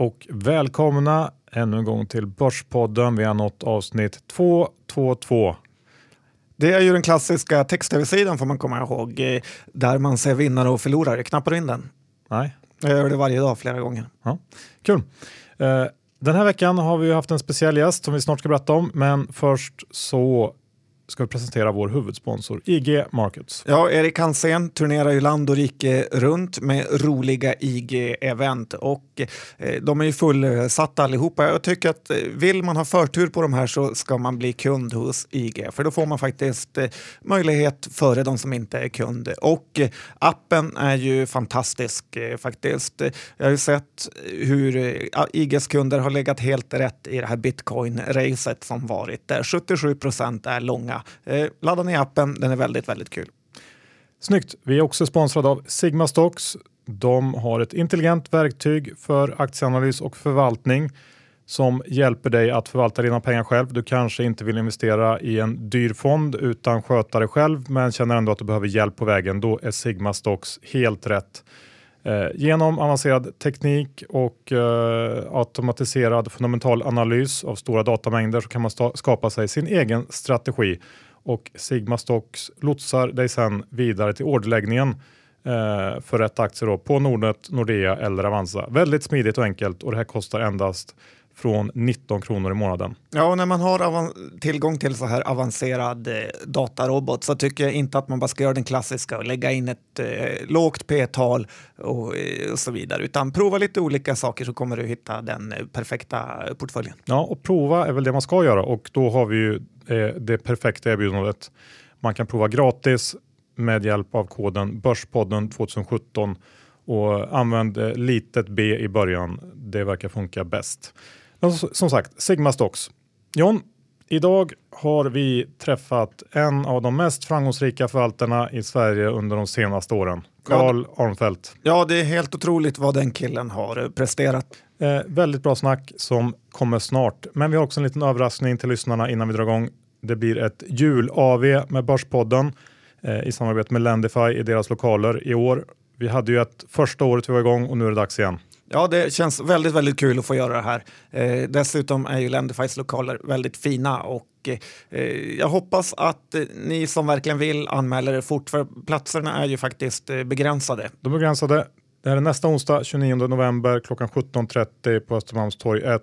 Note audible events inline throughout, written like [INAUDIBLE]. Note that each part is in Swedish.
och välkomna ännu en gång till Börspodden. Vi har nått avsnitt 222. Det är ju den klassiska text-tv-sidan får man komma ihåg, eh, där man ser vinnare och förlorare. Knappar du in den? Nej. Jag gör det varje dag flera gånger. Ja, kul. Eh, den här veckan har vi haft en speciell gäst som vi snart ska berätta om, men först så ska vi presentera vår huvudsponsor IG Markets. Ja, Erik Hansén turnerar ju land och rike runt med roliga IG-event och eh, de är ju fullsatta allihopa. Jag tycker att eh, vill man ha förtur på de här så ska man bli kund hos IG för då får man faktiskt eh, möjlighet före de som inte är kund. Och eh, appen är ju fantastisk eh, faktiskt. Jag har ju sett hur eh, IGs kunder har legat helt rätt i det här bitcoin-racet som varit där 77 procent är långa Eh, ladda ner appen, den är väldigt, väldigt kul. Snyggt! Vi är också sponsrade av Sigma Stocks. De har ett intelligent verktyg för aktieanalys och förvaltning som hjälper dig att förvalta dina pengar själv. Du kanske inte vill investera i en dyr fond utan sköta det själv men känner ändå att du behöver hjälp på vägen. Då är Sigma Stocks helt rätt. Eh, genom avancerad teknik och eh, automatiserad fundamental analys av stora datamängder så kan man skapa sig sin egen strategi och Sigma Stocks lotsar dig sedan vidare till orderläggningen eh, för rätt aktier då på Nordnet, Nordea eller Avanza. Väldigt smidigt och enkelt och det här kostar endast från 19 kronor i månaden. Ja, och när man har tillgång till så här avancerad eh, datarobot så tycker jag inte att man bara ska göra den klassiska och lägga in ett eh, lågt p-tal och, eh, och, så vidare, utan prova lite olika saker så kommer du hitta den eh, perfekta portföljen. Ja, och prova är väl det man ska göra och då har vi ju eh, det perfekta erbjudandet. Man kan prova gratis med hjälp av koden Börspodden 2017 och använd eh, litet b i början. Det verkar funka bäst. Men som sagt, Sigma Stocks. John, idag har vi träffat en av de mest framgångsrika förvaltarna i Sverige under de senaste åren. Carl ja, Armfelt. Ja, det är helt otroligt vad den killen har presterat. Eh, väldigt bra snack som kommer snart. Men vi har också en liten överraskning till lyssnarna innan vi drar igång. Det blir ett jul-AV med Börspodden eh, i samarbete med Lendify i deras lokaler i år. Vi hade ju ett första året vi var igång och nu är det dags igen. Ja, det känns väldigt, väldigt kul att få göra det här. Eh, dessutom är ju Lendifys lokaler väldigt fina och eh, jag hoppas att eh, ni som verkligen vill anmäler er fort, för platserna är ju faktiskt eh, begränsade. De är begränsade. Det här är nästa onsdag 29 november klockan 17.30 på Östermalmstorg 1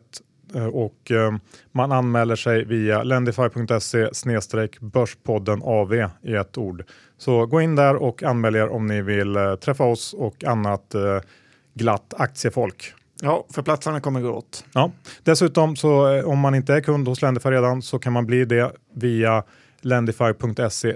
eh, och eh, man anmäler sig via lendify.se börspodden AV i ett ord. Så gå in där och anmäl er om ni vill eh, träffa oss och annat eh, glatt aktiefolk. Ja, för platserna kommer gå åt. Ja. Dessutom så eh, om man inte är kund hos Lendify redan så kan man bli det via lendify.se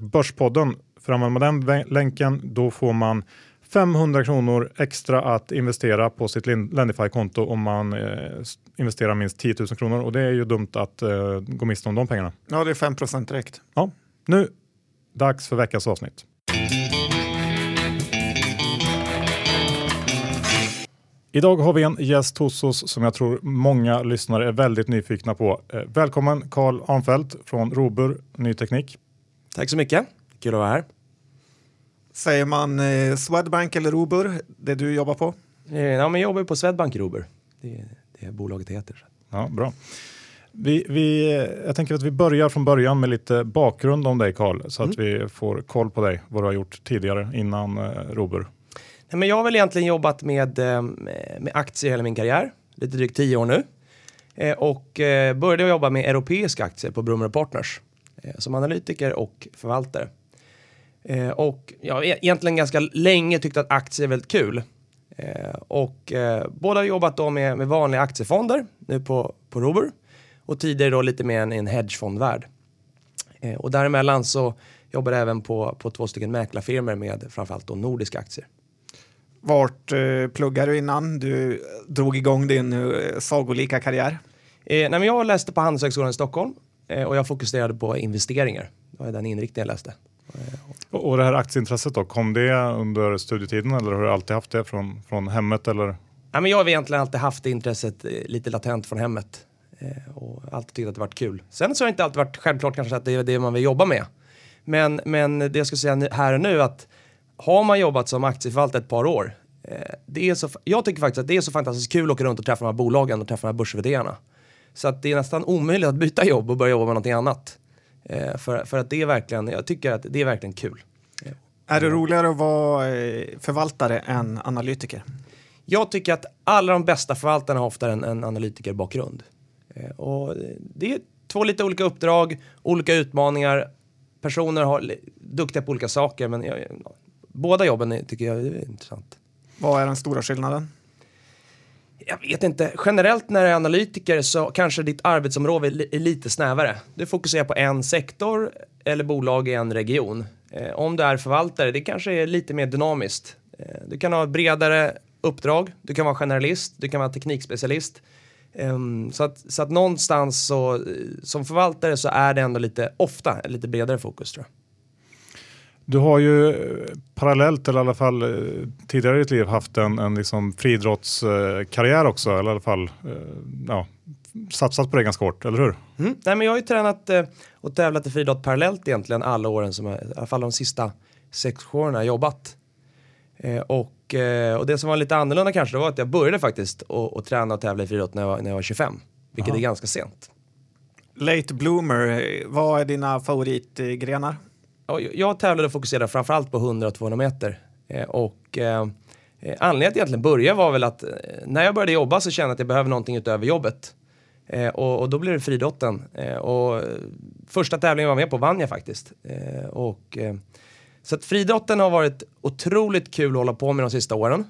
börspodden. För använder man den länken då får man 500 kronor extra att investera på sitt Lendify-konto om man eh, investerar minst 10 000 kronor och det är ju dumt att eh, gå miste om de pengarna. Ja, det är 5 direkt. Ja, nu dags för veckans avsnitt. Idag har vi en gäst hos oss som jag tror många lyssnare är väldigt nyfikna på. Eh, välkommen Karl Arnfeldt från Robur Ny Teknik. Tack så mycket, kul att vara här. Säger man eh, Swedbank eller Robur, det du jobbar på? Eh, ja, men jag jobbar på Swedbank Robur. Det är det bolaget heter. Ja, bra. Vi, vi, jag tänker att vi börjar från början med lite bakgrund om dig Karl så mm. att vi får koll på dig, vad du har gjort tidigare innan eh, Robur. Nej, men jag har väl egentligen jobbat med, eh, med aktier hela min karriär, lite drygt tio år nu. Eh, och eh, började jobba med europeiska aktier på Brummer Partners som analytiker och förvaltare. Och jag har e-, egentligen ganska länge tyckt att aktier är väldigt kul. Och båda har jobbat då med, med vanliga aktiefonder nu på, på Robur och tidigare då lite mer i en hedgefondvärld. Och däremellan så jobbade jag även på, på två stycken mäklarfirmor med framförallt då nordiska aktier. Vart eh, pluggade du innan du drog igång din eh, sagolika karriär? Eh, nej, men jag läste på Handelshögskolan i Stockholm eh, och jag fokuserade på investeringar. Det var den inriktningen jag läste. Och, och det här aktieintresset då, kom det under studietiden eller har du alltid haft det från, från hemmet? Eller? Nej, men jag har egentligen alltid haft det intresset eh, lite latent från hemmet eh, och alltid tyckt att det varit kul. Sen så har det inte alltid varit självklart kanske att det är det man vill jobba med. Men, men det jag skulle säga här och nu att har man jobbat som aktieförvaltare ett par år Eh, det är så, jag tycker faktiskt att det är så fantastiskt kul att åka runt och träffa de här bolagen och träffa de här börs Så att det är nästan omöjligt att byta jobb och börja jobba med någonting annat. Eh, för, för att det är verkligen, jag tycker att det är verkligen kul. Är det roligare att vara eh, förvaltare än analytiker? Jag tycker att alla de bästa förvaltarna har ofta en, en analytikerbakgrund. Eh, och det är två lite olika uppdrag, olika utmaningar. Personer har duktiga på olika saker, men jag, båda jobben tycker jag är intressant. Vad är den stora skillnaden? Jag vet inte. Generellt när du är analytiker så kanske ditt arbetsområde är lite snävare. Du fokuserar på en sektor eller bolag i en region. Eh, om du är förvaltare, det kanske är lite mer dynamiskt. Eh, du kan ha bredare uppdrag, du kan vara generalist, du kan vara teknikspecialist. Um, så, att, så att någonstans så, som förvaltare så är det ändå lite ofta lite bredare fokus tror jag. Du har ju eh, parallellt, eller i alla fall eh, tidigare i ditt liv, haft en, en liksom friidrottskarriär också, eller i alla fall eh, ja, satsat på det ganska hårt, eller hur? Mm. Nej, men jag har ju tränat och tävlat i friidrott parallellt egentligen alla åren, som jag, i alla fall de sista sex åren har jobbat. och, och det som var lite annorlunda kanske var att jag började faktiskt att träna och tävla i friidrott när jag, var, när jag var 25, vilket Aha. är ganska sent. Late bloomer, vad är dina favoritgrenar? Jag tävlade och fokuserade framförallt på 100 och 200 meter. Eh, och eh, eh, anledningen till att egentligen börja var väl att eh, när jag började jobba så kände jag att jag behöver någonting utöver jobbet. och, och, då blev det friidrotten. och första tävlingen jag var med på vann jag faktiskt. och, så att friidrotten har varit otroligt kul att hålla på med de sista åren.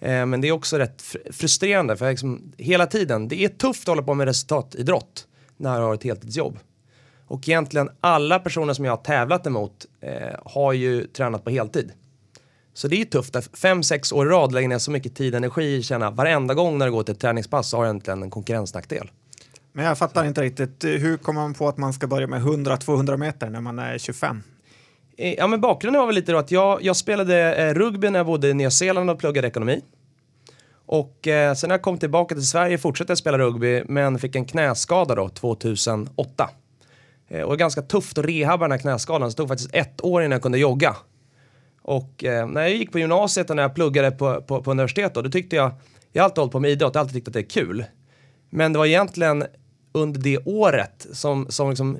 men det är också rätt frustrerande för liksom, hela tiden, det är tufft att hålla på med resultatidrott när du har ett heltidsjobb. Och egentligen alla personer som jag har tävlat emot eh, har ju tränat på heltid. Så det är tufft att fem, sex år i rad lägga ner så mycket tid och energi känna varenda gång när du går till ett träningspass så har jag egentligen en konkurrensnackdel. Men jag fattar inte riktigt, hur kommer man på att man ska börja med 100-200 meter när man är 25? Eh, ja, men bakgrunden var väl lite då att jag, jag spelade eh, rugby när jag bodde i Nya Zeeland och pluggade ekonomi. Och eh, sen när jag kom tillbaka till Sverige fortsatte jag spela rugby men fick en knäskada då 2008. Eh, och ganska tufft att rehabba den här knäskadan. Det tog faktiskt ett år innan jag kunde jogga. Och eh, när jag gick på gymnasiet och när jag pluggade på, på, på universitetet då, då tyckte jag, jag har alltid hållit på med idrott, jag har alltid tyckt att det är kul. Men det var egentligen under det året som, som liksom,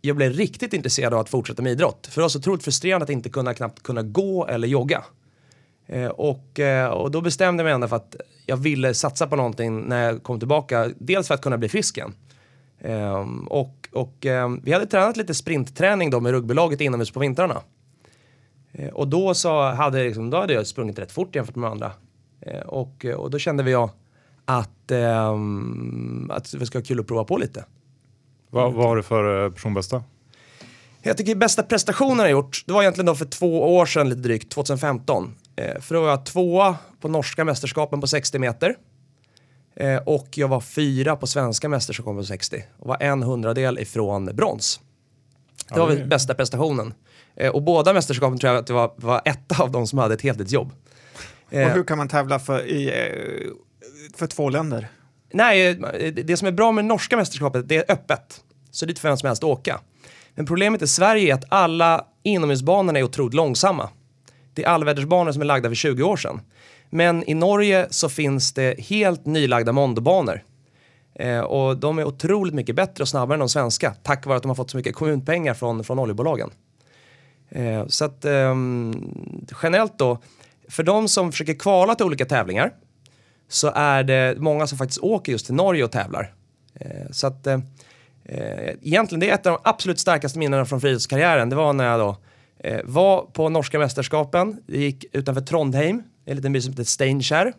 jag blev riktigt intresserad av att fortsätta med idrott. För det var så otroligt frustrerande att inte kunna, knappt kunna gå eller jogga. Eh, och, eh, och då bestämde jag mig ändå för att jag ville satsa på någonting när jag kom tillbaka. Dels för att kunna bli frisk igen. Um, och och um, vi hade tränat lite sprintträning då med rugbylaget inomhus på vintrarna. Uh, och då så hade, liksom, då hade jag sprungit rätt fort jämfört med andra. Uh, och, och då kände vi jag att, um, att vi ska ha kul att prova på lite. Vad, vad har du för eh, personbästa? Jag tycker bästa prestationen jag gjort, det var egentligen då för två år sedan lite drygt, 2015. Eh, för då var jag tvåa på norska mästerskapen på 60 meter. Eh, och jag var fyra på svenska mästerskap på 60 och var en hundradel ifrån brons. Det var ja, bästa prestationen. Eh, och båda mästerskapen tror jag att det var, var ett av de som hade ett heltidsjobb. Eh, och hur kan man tävla för, i, eh, för två länder? Nej, eh, det som är bra med norska mästerskapet, det är öppet. Så dit får vem som helst åka. Men problemet i Sverige är att alla inomhusbanorna är otroligt långsamma. Det är allvädersbanor som är lagda för 20 år sedan. Men i Norge så finns det helt nylagda mondobanor. Eh, och de är otroligt mycket bättre och snabbare än de svenska tack vare att de har fått så mycket kommunpengar från, från oljebolagen. Eh, så att eh, generellt då, för de som försöker kvala till olika tävlingar så är det många som faktiskt åker just till Norge och tävlar. Eh, så att eh, eh egentligen det är ett av de absolut starkaste minnena från friidrottskarriären. Det var när jag då eh, var på norska mästerskapen. Det gick utanför Trondheim en liten by som heter Steinkjer.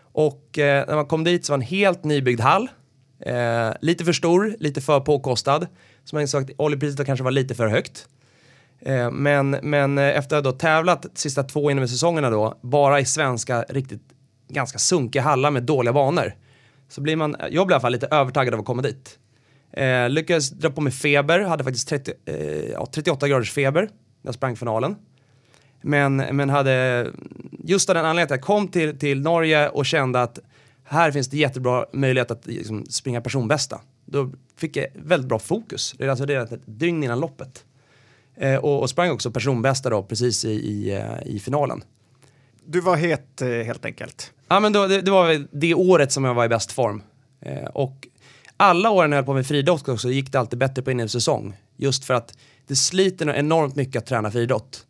Och eh, när man kom dit så var en helt nybyggd hall. Eh, lite för stor, lite för påkostad. Så man insåg att oljepriset kanske var lite för högt. Eh, men, men eh, efter att ha tävlat de sista två inom säsongerna då, bara i svenska riktigt ganska sunkiga hallar med dåliga banor. Så blir man, jag blev i alla fall lite övertaggad av att komma dit. Eh, lyckades dra på mig feber, hade faktiskt 30, eh, 38 graders feber när jag sprang finalen. Men, men hade just av den anledningen att jag kom till, till Norge och kände att här finns det jättebra möjlighet att liksom, springa personbästa. Då fick jag väldigt bra fokus, alltså det är ett dygn innan loppet. Eh, och, och sprang också personbästa då precis i, i, eh, i finalen. Du var het eh, helt enkelt. Ja, men då, det, det var det året som jag var i bäst form. Eh, och alla åren jag höll på med friidrott också gick det alltid bättre på innesäsong. Just för att det sliter enormt mycket att träna friidrott.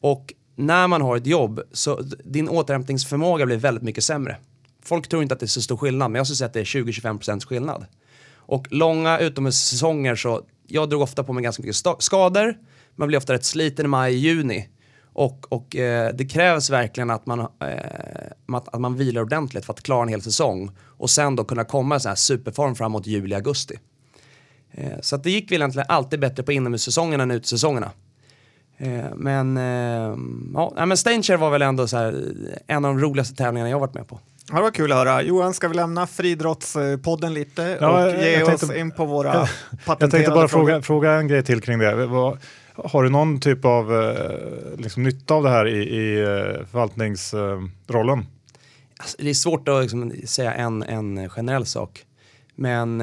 Och när man har ett jobb så din återhämtningsförmåga blir väldigt mycket sämre. Folk tror inte att det är så stor skillnad, men jag skulle säga att det är 20-25% skillnad. Och långa utomhussäsonger så, jag drog ofta på mig ganska mycket skador, man blir ofta rätt sliten i maj, juni. Och, och eh, det krävs verkligen att man, eh, att, att man vilar ordentligt för att klara en hel säsong. Och sen då kunna komma i sån här superform framåt juli, augusti. Eh, så att det gick väl egentligen alltid bättre på inomhussäsongen än utesäsongerna. Eh, men, eh, ja, men Stainshare var väl ändå så här, en av de roligaste tävlingarna jag varit med på. Ja, det var kul att höra. Johan, ska vi lämna friidrottspodden lite ja, och ge oss tänkte, in på [LAUGHS] våra jag, patenterade Jag tänkte bara fråga, fråga, en grej till kring det. Vad, har du någon typ av eh, liksom, nytta av det här i, i förvaltningsrollen? Alltså, det är svårt att liksom, säga en, en generell sak. Men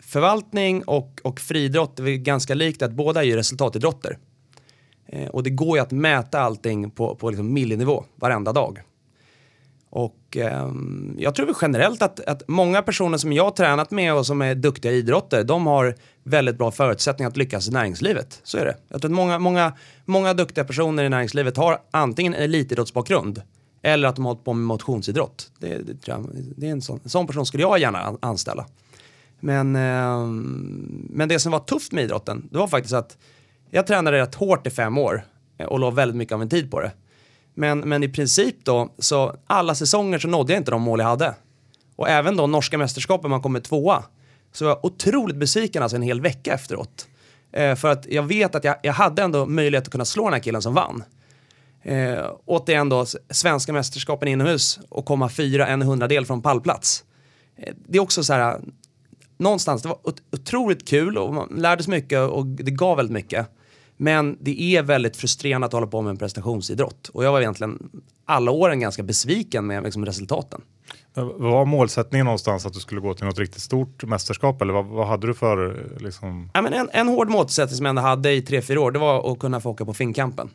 förvaltning och, och friidrott är ganska likt att båda är ju resultatidrotter. Eh, och det går ju att mäta allting på, på liksom millinivå varenda dag. Och eh, jag tror generellt att, att många personer som jag har tränat med och som är duktiga idrotter, de har väldigt bra förutsättningar att lyckas i näringslivet. Så är det. Jag tror att många, många, många duktiga personer i näringslivet har antingen en elitidrottsbakgrund eller att de har hållit på med motionsidrott. Det, det, tror jag, det är en, sån, en sån person skulle jag gärna anställa. Men, eh, men det som var tufft med idrotten, det var faktiskt att jag tränade rätt hårt i fem år eh, och la väldigt mycket av min tid på det. Men, men i princip då, så alla säsonger så nådde jag inte de mål jag hade. Och även då norska mästerskapen man kommer tvåa, så var jag otroligt besviken alltså en hel vecka efteråt. Eh, för att jag vet att jag, jag hade ändå möjlighet att kunna slå den här killen som vann. Eh, återigen då, svenska mästerskapen inomhus och komma fyra en hundradel från pallplats. Eh, det är också så här, någonstans, det var otroligt kul och man lärde sig mycket och det gav väldigt mycket. Men det är väldigt frustrerande att hålla på med en prestationsidrott. Och jag var egentligen alla åren ganska besviken med liksom, resultaten. Vad var målsättningen någonstans att du skulle gå till något riktigt stort mästerskap eller vad, vad hade du för liksom? Ja, men en, en hård målsättning som jag ändå hade i tre fyra år det var att kunna få åka på Finnkampen.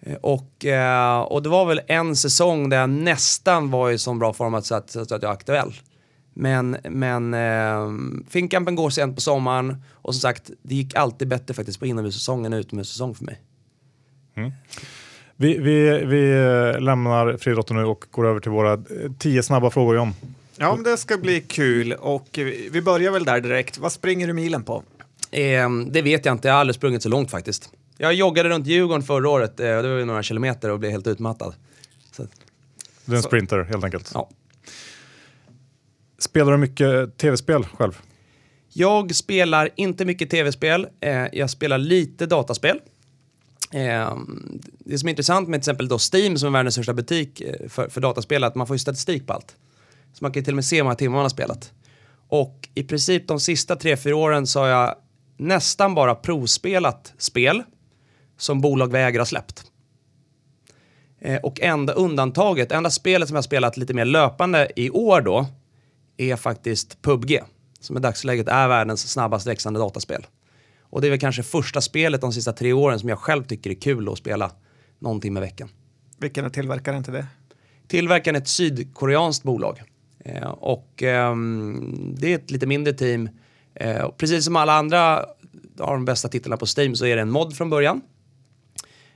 Eh, och, eh, och det var väl en säsong där jag nästan var i så bra form att, att, att jag är aktuell. Men, men eh, Finnkampen går sent på sommaren och som sagt, det gick alltid bättre faktiskt på inomhussäsong än utomhussäsong för mig. Mm. Vi, vi, vi eh, lämnar friidrotten nu och går över till våra eh, tio snabba frågor John. Ja, men det ska bli kul och vi börjar väl där direkt. Vad springer du milen på? Eh, det vet jag inte, jag har aldrig sprungit så långt faktiskt. Jag joggade runt Djurgården förra året, eh, det var några kilometer och blev helt utmattad. Så. Du är en sprinter helt enkelt? Ja. Spelar du mycket tv-spel själv? Jag spelar inte mycket tv-spel. Eh, jag spelar lite dataspel. Eh, det som är intressant med till exempel då Steam som är världens största butik eh, för, för dataspel är att man får ju statistik på allt. Så man kan till och med se hur många timmar man har spelat. Och i princip de sista tre fyra åren så har jag nästan bara provspelat spel som bolag vägrar släppt. Eh, och enda undantaget, enda spelet som jag spelat lite mer löpande i år då, är faktiskt PubG, som i dagsläget är världens snabbast växande dataspel. Och det är väl kanske första spelet de sista tre åren som jag själv tycker är kul att spela någon timme i veckan. Vilken är tillverkaren till det? Tillverkaren är ett sydkoreanskt bolag. Eh, och eh, det är ett lite mindre team. Eh, precis som alla andra av de bästa titlarna på Steam så är det en mod från början.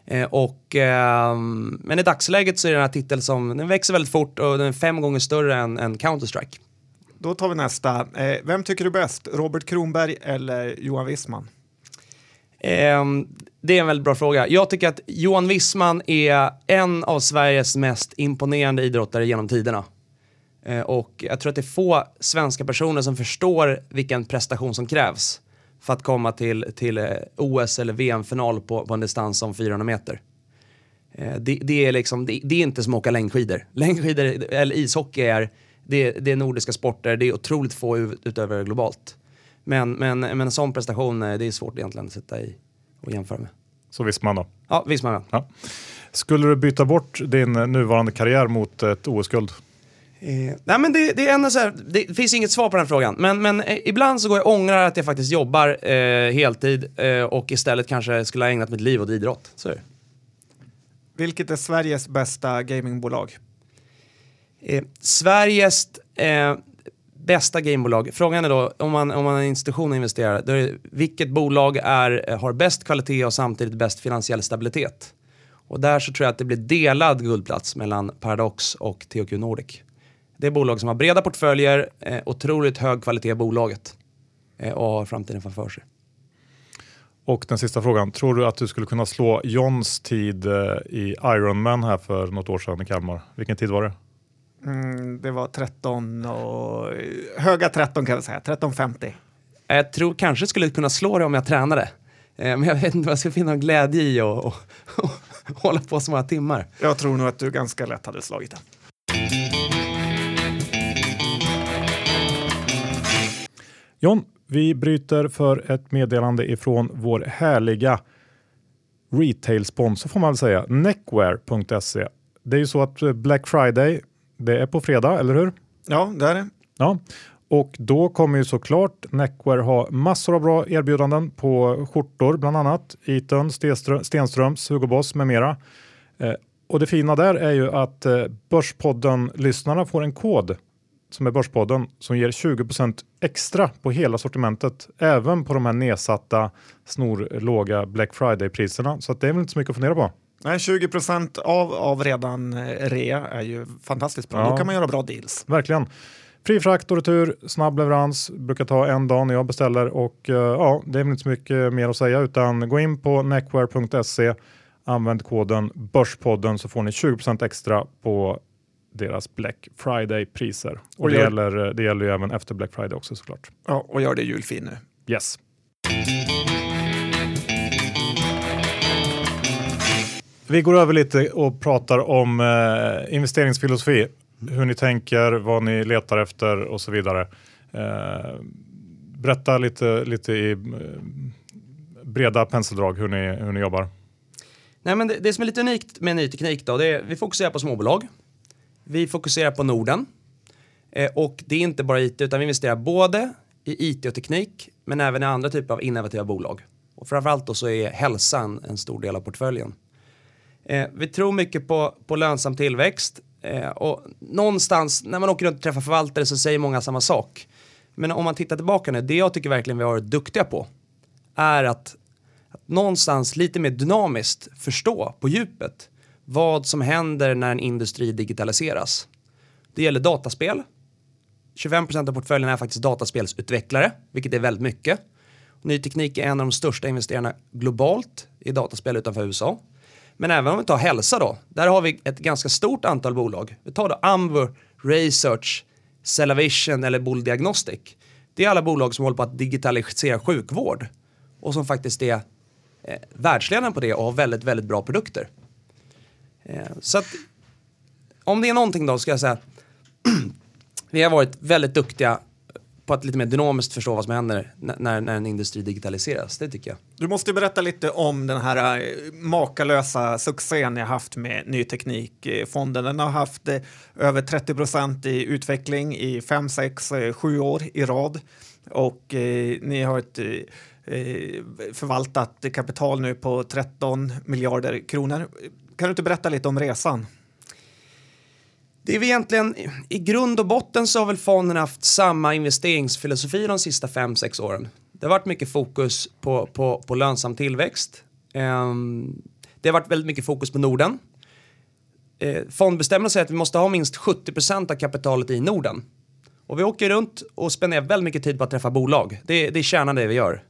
Eh, och, ehm, men i dagsläget så är det den här titeln som den växer väldigt fort och den är fem gånger större än, än Counter-Strike. Då tar vi nästa. Eh, vem tycker du bäst? Robert Kronberg eller Johan Wissman? Eh, det är en väldigt bra fråga. Jag tycker att Johan Wissman är en av Sveriges mest imponerande idrottare genom tiderna. Eh, och jag tror att det är få svenska personer som förstår vilken prestation som krävs för att komma till, till eh, OS eller VM-final på, på en distans om 400 meter. Eh, det, det, är liksom, det, det, är inte som att åka längdskidor. Längdskidor eller ishockey är det, det är nordiska sporter, det är otroligt få utöver globalt. Men, men, men en sån prestation, eh, det är svårt egentligen att sätta i och jämföra med. Så Wisman då? Ja, Wisman ja. ja. Skulle du byta bort din nuvarande karriär mot ett OS-guld? Eh, nej men det, det, är så här, det finns inget svar på den frågan. Men, men eh, ibland så går jag och ångrar att jag faktiskt jobbar eh, heltid eh, och istället kanske skulle ha ägnat mitt liv åt idrott. Så är det. Vilket är Sveriges bästa gamingbolag? Eh, Sveriges eh, bästa gamebolag. Frågan är då, om man, om man är en institution och investerar, då är det, vilket bolag är, eh, har bäst kvalitet och samtidigt bäst finansiell stabilitet? Och där så tror jag att det blir delad guldplats mellan Paradox och THQ Nordic. Det är bolag som har breda portföljer, eh, otroligt hög kvalitet i bolaget eh, och har framtiden framför sig. Och den sista frågan, tror du att du skulle kunna slå Johns tid eh, i Ironman här för något år sedan i Kalmar? Vilken tid var det? Mm, det var 13 och höga 13 kan vi säga, 13.50. Jag tror kanske skulle kunna slå det om jag tränade. Eh, men jag vet inte vad jag skulle finna glädje i och, och, och hålla på så många timmar. Jag tror nog att du ganska lätt hade slagit den. John, vi bryter för ett meddelande ifrån vår härliga retail-sponsor får man väl säga, Neckwear.se. Det är ju så att Black Friday, det är på fredag, eller hur? Ja, det är det. Ja, och då kommer ju såklart Neckwear ha massor av bra erbjudanden på skjortor, bland annat Eton, Stenströms, Hugo Boss med mera. Eh, och det fina där är ju att eh, Börspodden-lyssnarna får en kod som är Börspodden som ger 20% extra på hela sortimentet, även på de här nedsatta snorlåga Black Friday-priserna. Så det är väl inte så mycket att fundera på. Nej, 20 av, av redan eh, rea är ju fantastiskt bra. Ja. Då kan man göra bra deals. Verkligen. Fri frakt och retur, snabb leverans, brukar ta en dag när jag beställer och uh, ja, det är väl inte så mycket mer att säga utan gå in på neckwear.se, använd koden Börspodden så får ni 20% extra på deras Black Friday-priser. Och, och det, gäller, det gäller ju även efter Black Friday också såklart. Ja, och gör det julfin nu. Yes. Vi går över lite och pratar om eh, investeringsfilosofi. Hur ni tänker, vad ni letar efter och så vidare. Eh, berätta lite, lite i eh, breda penseldrag hur ni, hur ni jobbar. Nej, men det, det som är lite unikt med ny teknik då, det är vi fokuserar på småbolag. Vi fokuserar på Norden. Eh, och det är inte bara IT, utan vi investerar både i IT och teknik, men även i andra typer av innovativa bolag. Och framförallt då så är hälsan en stor del av portföljen. Eh, vi tror mycket på, på lönsam tillväxt eh, och någonstans när man åker runt och träffar förvaltare så säger många samma sak. Men om man tittar tillbaka nu, det jag tycker verkligen vi har varit duktiga på är att, att någonstans lite mer dynamiskt förstå på djupet vad som händer när en industri digitaliseras. Det gäller dataspel. 25% av portföljen är faktiskt dataspelsutvecklare, vilket är väldigt mycket. Ny teknik är en av de största investerarna globalt i dataspel utanför USA. Men även om vi tar hälsa då, där har vi ett ganska stort antal bolag. Vi tar då Amber, Research, Cellavision eller Bull Diagnostic. Det är alla bolag som håller på att digitalisera sjukvård och som faktiskt är eh, världsledande på det och har väldigt, väldigt bra produkter. Eh, så att om det är någonting då ska jag säga [CLEARS THROAT] vi har varit väldigt duktiga på att lite mer dynamiskt förstå vad som händer när, när en industri digitaliseras. Det tycker jag. Du måste berätta lite om den här eh, makalösa succén ni har haft med Ny Teknikfonden. Eh, den har haft eh, över 30 procent i utveckling i 5, 6, 7 år i rad och eh, ni har ett eh, förvaltat kapital nu på 13 miljarder kronor. Kan du inte berätta lite om resan? Det är väl egentligen, i grund och botten så har väl fonden haft samma investeringsfilosofi de sista 5-6 åren. Det har varit mycket fokus på, på, på lönsam tillväxt. Um, det har varit väldigt mycket fokus på Norden. Uh, fondbestämmelsen säger att vi måste ha minst 70% av kapitalet i Norden. Och vi åker runt och spenderar väldigt mycket tid på att träffa bolag. Det, det är kärnan det vi gör.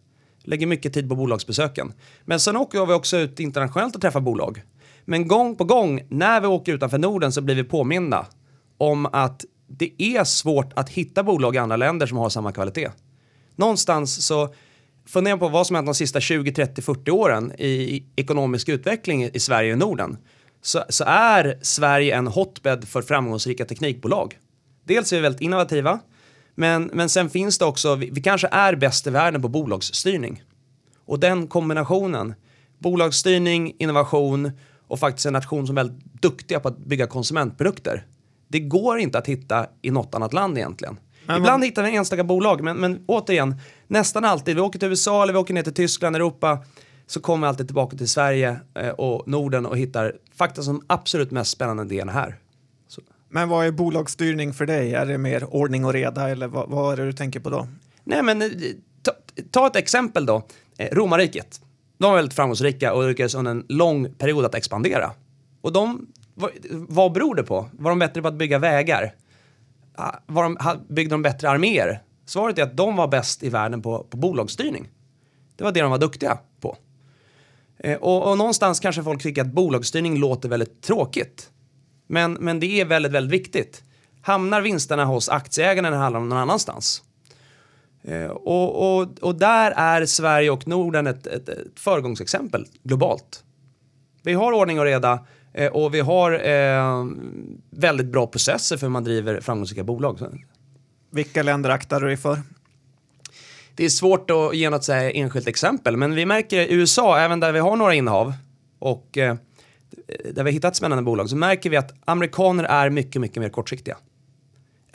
Lägger mycket tid på bolagsbesöken. Men sen åker vi också ut internationellt och träffar bolag. Men gång på gång när vi åker utanför Norden så blir vi påminda om att det är svårt att hitta bolag i andra länder som har samma kvalitet. Någonstans så fundera på vad som hänt de sista 20, 30, 40 åren i ekonomisk utveckling i Sverige och Norden. Så, så är Sverige en hotbed för framgångsrika teknikbolag. Dels är vi väldigt innovativa, men, men sen finns det också, vi, vi kanske är bäst i världen på bolagsstyrning. Och den kombinationen, bolagsstyrning, innovation och faktiskt en nation som är väldigt duktiga på att bygga konsumentprodukter. Det går inte att hitta i något annat land egentligen. Men Ibland man... hittar vi enstaka bolag, men, men återigen, nästan alltid, vi åker till USA eller vi åker ner till Tyskland, Europa, så kommer jag alltid tillbaka till Sverige eh, och Norden och hittar faktiskt de absolut mest spännande idéerna här. Så. Men vad är bolagsstyrning för dig? Är det mer ordning och reda eller vad, vad är det du tänker på då? Nej, men eh, ta, ta ett exempel då. Eh, Romarriket. De var väldigt framgångsrika och lyckades under en lång period att expandera. Och de, vad, vad beror det på? Var de bättre på att bygga vägar? Ah, var de, byggde de bättre arméer? Svaret är att de var bäst i världen på, på bolagsstyrning. Det var det de var duktiga på. Eh, och, och någonstans kanske folk tycker att bolagsstyrning låter väldigt tråkigt. Men, men det är väldigt, väldigt viktigt. Hamnar vinsterna hos aktieägarna eller handlar de någon annanstans? Eh, och, och, och där är Sverige och Norden ett, ett, ett föregångsexempel globalt. Vi har ordning och reda eh, och vi har eh, väldigt bra processer för hur man driver framgångsrika bolag. Vilka länder aktar du dig för? Det är svårt att ge något så här enskilt exempel, men vi märker i USA, även där vi har några innehav och eh, där vi har hittat spännande bolag, så märker vi att amerikaner är mycket, mycket mer kortsiktiga.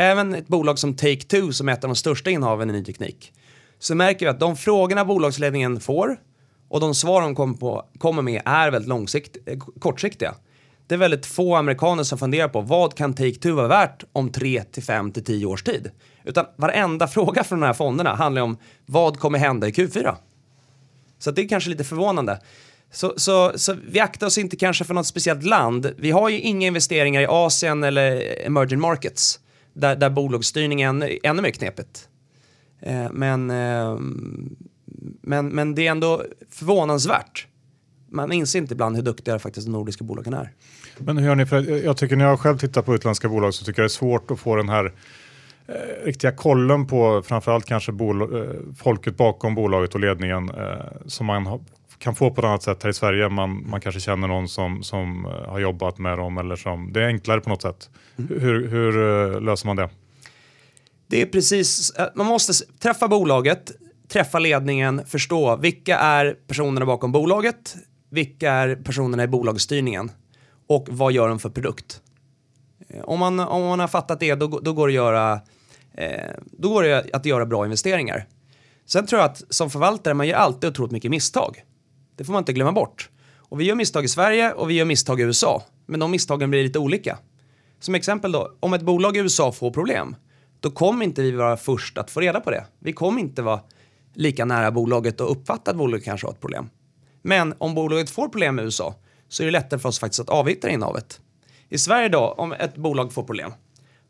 Även ett bolag som Take-Two, som är ett av de största innehaven i ny teknik, så märker vi att de frågorna bolagsledningen får och de svar de kommer, på, kommer med är väldigt långsikt, eh, kortsiktiga. Det är väldigt få amerikaner som funderar på vad kan Take-Two vara värt om 3 till 5 till 10 års tid. Utan varenda [LAUGHS] fråga från de här fonderna handlar om vad kommer hända i Q4? Så att det är kanske lite förvånande. Så, så, så vi aktar oss inte kanske för något speciellt land. Vi har ju inga investeringar i Asien eller emerging markets där, där bolagsstyrning är ännu, ännu mer knepigt. Eh, men, eh, men, men det är ändå förvånansvärt. Man inser inte ibland hur duktiga faktiskt de nordiska bolagen är. Men hur gör ni? För jag tycker när jag själv tittar på utländska bolag så tycker jag det är svårt att få den här eh, riktiga kollen på framförallt kanske bol- eh, folket bakom bolaget och ledningen eh, som man ha, kan få på ett annat sätt här i Sverige. Man, man kanske känner någon som, som eh, har jobbat med dem eller som det är enklare på något sätt. Hur, hur eh, löser man det? Det är precis, eh, man måste träffa bolaget, träffa ledningen, förstå vilka är personerna bakom bolaget, vilka är personerna i bolagsstyrningen och vad gör de för produkt. Om man, om man har fattat det, då, då, går det att göra, eh, då går det att göra bra investeringar. Sen tror jag att som förvaltare, man gör alltid otroligt mycket misstag. Det får man inte glömma bort. Och vi gör misstag i Sverige och vi gör misstag i USA. Men de misstagen blir lite olika. Som exempel då, om ett bolag i USA får problem, då kommer inte vi vara först att få reda på det. Vi kommer inte vara lika nära bolaget och uppfatta att bolaget kanske har ett problem. Men om bolaget får problem i USA så är det lättare för oss faktiskt att avyttra innehavet. I Sverige då, om ett bolag får problem,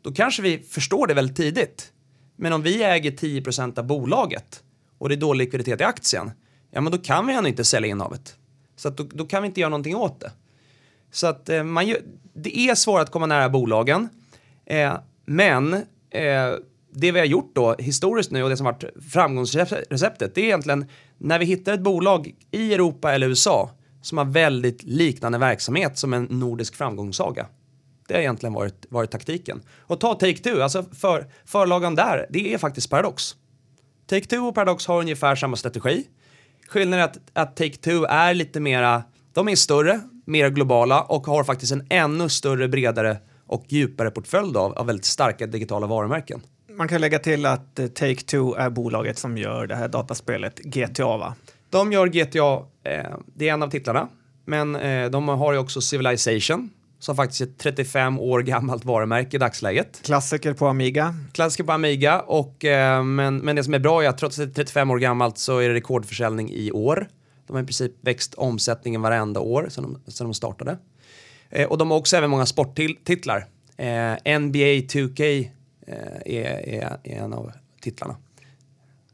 då kanske vi förstår det väldigt tidigt. Men om vi äger 10% av bolaget och det är dålig likviditet i aktien, ja men då kan vi ändå inte sälja innehavet. Så att då, då kan vi inte göra någonting åt det. Så att eh, man gör, det är svårt att komma nära bolagen. Eh, men eh, det vi har gjort då historiskt nu och det som varit framgångsreceptet det är egentligen när vi hittar ett bolag i Europa eller USA som har väldigt liknande verksamhet som en nordisk framgångssaga. Det har egentligen varit, varit taktiken. Och ta Take-Two, alltså för, förlagen där, det är faktiskt Paradox. Take-Two och Paradox har ungefär samma strategi. Skillnaden är att, att Take-Two är lite mera, de är större, mer globala och har faktiskt en ännu större, bredare och djupare portfölj av, av väldigt starka digitala varumärken. Man kan lägga till att eh, Take-Two är bolaget som gör det här dataspelet GTA, va? De gör GTA, eh, det är en av titlarna, men eh, de har ju också Civilization som faktiskt är ett 35 år gammalt varumärke i dagsläget. Klassiker på Amiga. Klassiker på Amiga, och, eh, men, men det som är bra är att trots att det är 35 år gammalt så är det rekordförsäljning i år. De har i princip växt omsättningen varenda år sedan de, sedan de startade. Eh, och de har också även många sporttitlar. Eh, NBA 2K eh, är, är, är en av titlarna.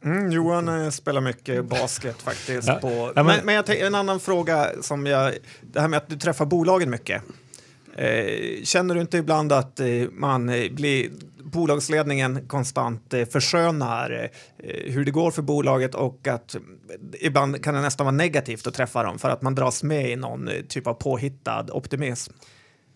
Mm, Johan eh, spelar mycket basket faktiskt. Ja, På, ja, men, men- men jag en annan fråga som jag... Det här med att du träffar bolagen mycket. Eh, känner du inte ibland att eh, man eh, blir bolagsledningen konstant förskönar hur det går för bolaget och att ibland kan det nästan vara negativt att träffa dem för att man dras med i någon typ av påhittad optimism.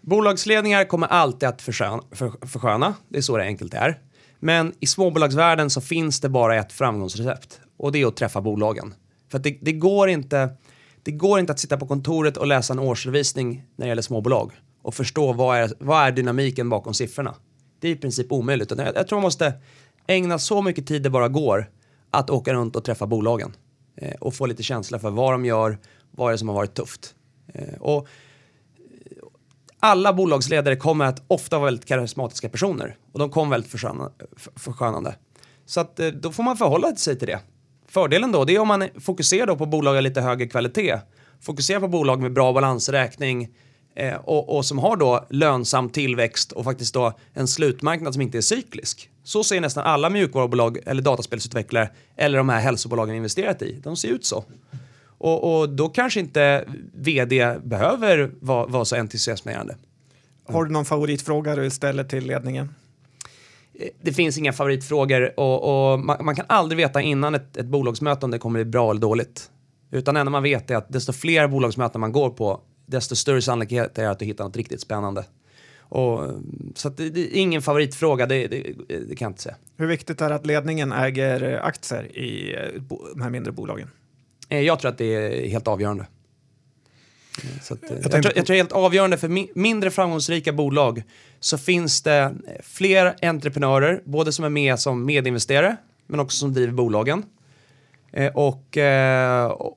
Bolagsledningar kommer alltid att försköna, för, försköna, det är så det enkelt är. Men i småbolagsvärlden så finns det bara ett framgångsrecept och det är att träffa bolagen. För att det, det, går inte, det går inte att sitta på kontoret och läsa en årsredovisning när det gäller småbolag och förstå vad är, vad är dynamiken bakom siffrorna. Det är i princip omöjligt. Jag, jag tror man måste ägna så mycket tid det bara går att åka runt och träffa bolagen. eh, och få lite känsla för vad de gör, vad är det som har varit tufft. Eh, och alla bolagsledare kommer att ofta vara väldigt karismatiska personer och de kommer väldigt förskönande. Så att eh, då får man förhålla sig till det. Fördelen då, det är om man fokuserar på bolag av lite högre kvalitet. Fokuserar på bolag med bra balansräkning, eh, och, och, som har då lönsam tillväxt och faktiskt då en slutmarknad som inte är cyklisk. Så ser nästan alla mjukvarubolag eller dataspelsutvecklare eller de här hälsobolagen investerat i. De ser ut så. Och, och då kanske inte vd behöver vara, vara så entusiasmerande. Har du någon favoritfråga du ställer till ledningen? Eh, det finns inga favoritfrågor och, och man, man, kan aldrig veta innan ett, ett bolagsmöte om det kommer bli bra eller dåligt. Utan det enda man vet är att desto fler bolagsmöten man går på, desto större sannolikhet är det att du hittar något riktigt spännande. Och, så det, är ingen favoritfråga, det, det, det, kan jag inte säga. Hur viktigt är det att ledningen äger aktier i eh, de här mindre bolagen? Eh, jag tror att det är helt avgörande. Så att, jag, jag, tror, jag tror det är helt avgörande för mindre framgångsrika bolag så finns det fler entreprenörer, både som är med som medinvesterare men också som driver bolagen. Eh, eh, och,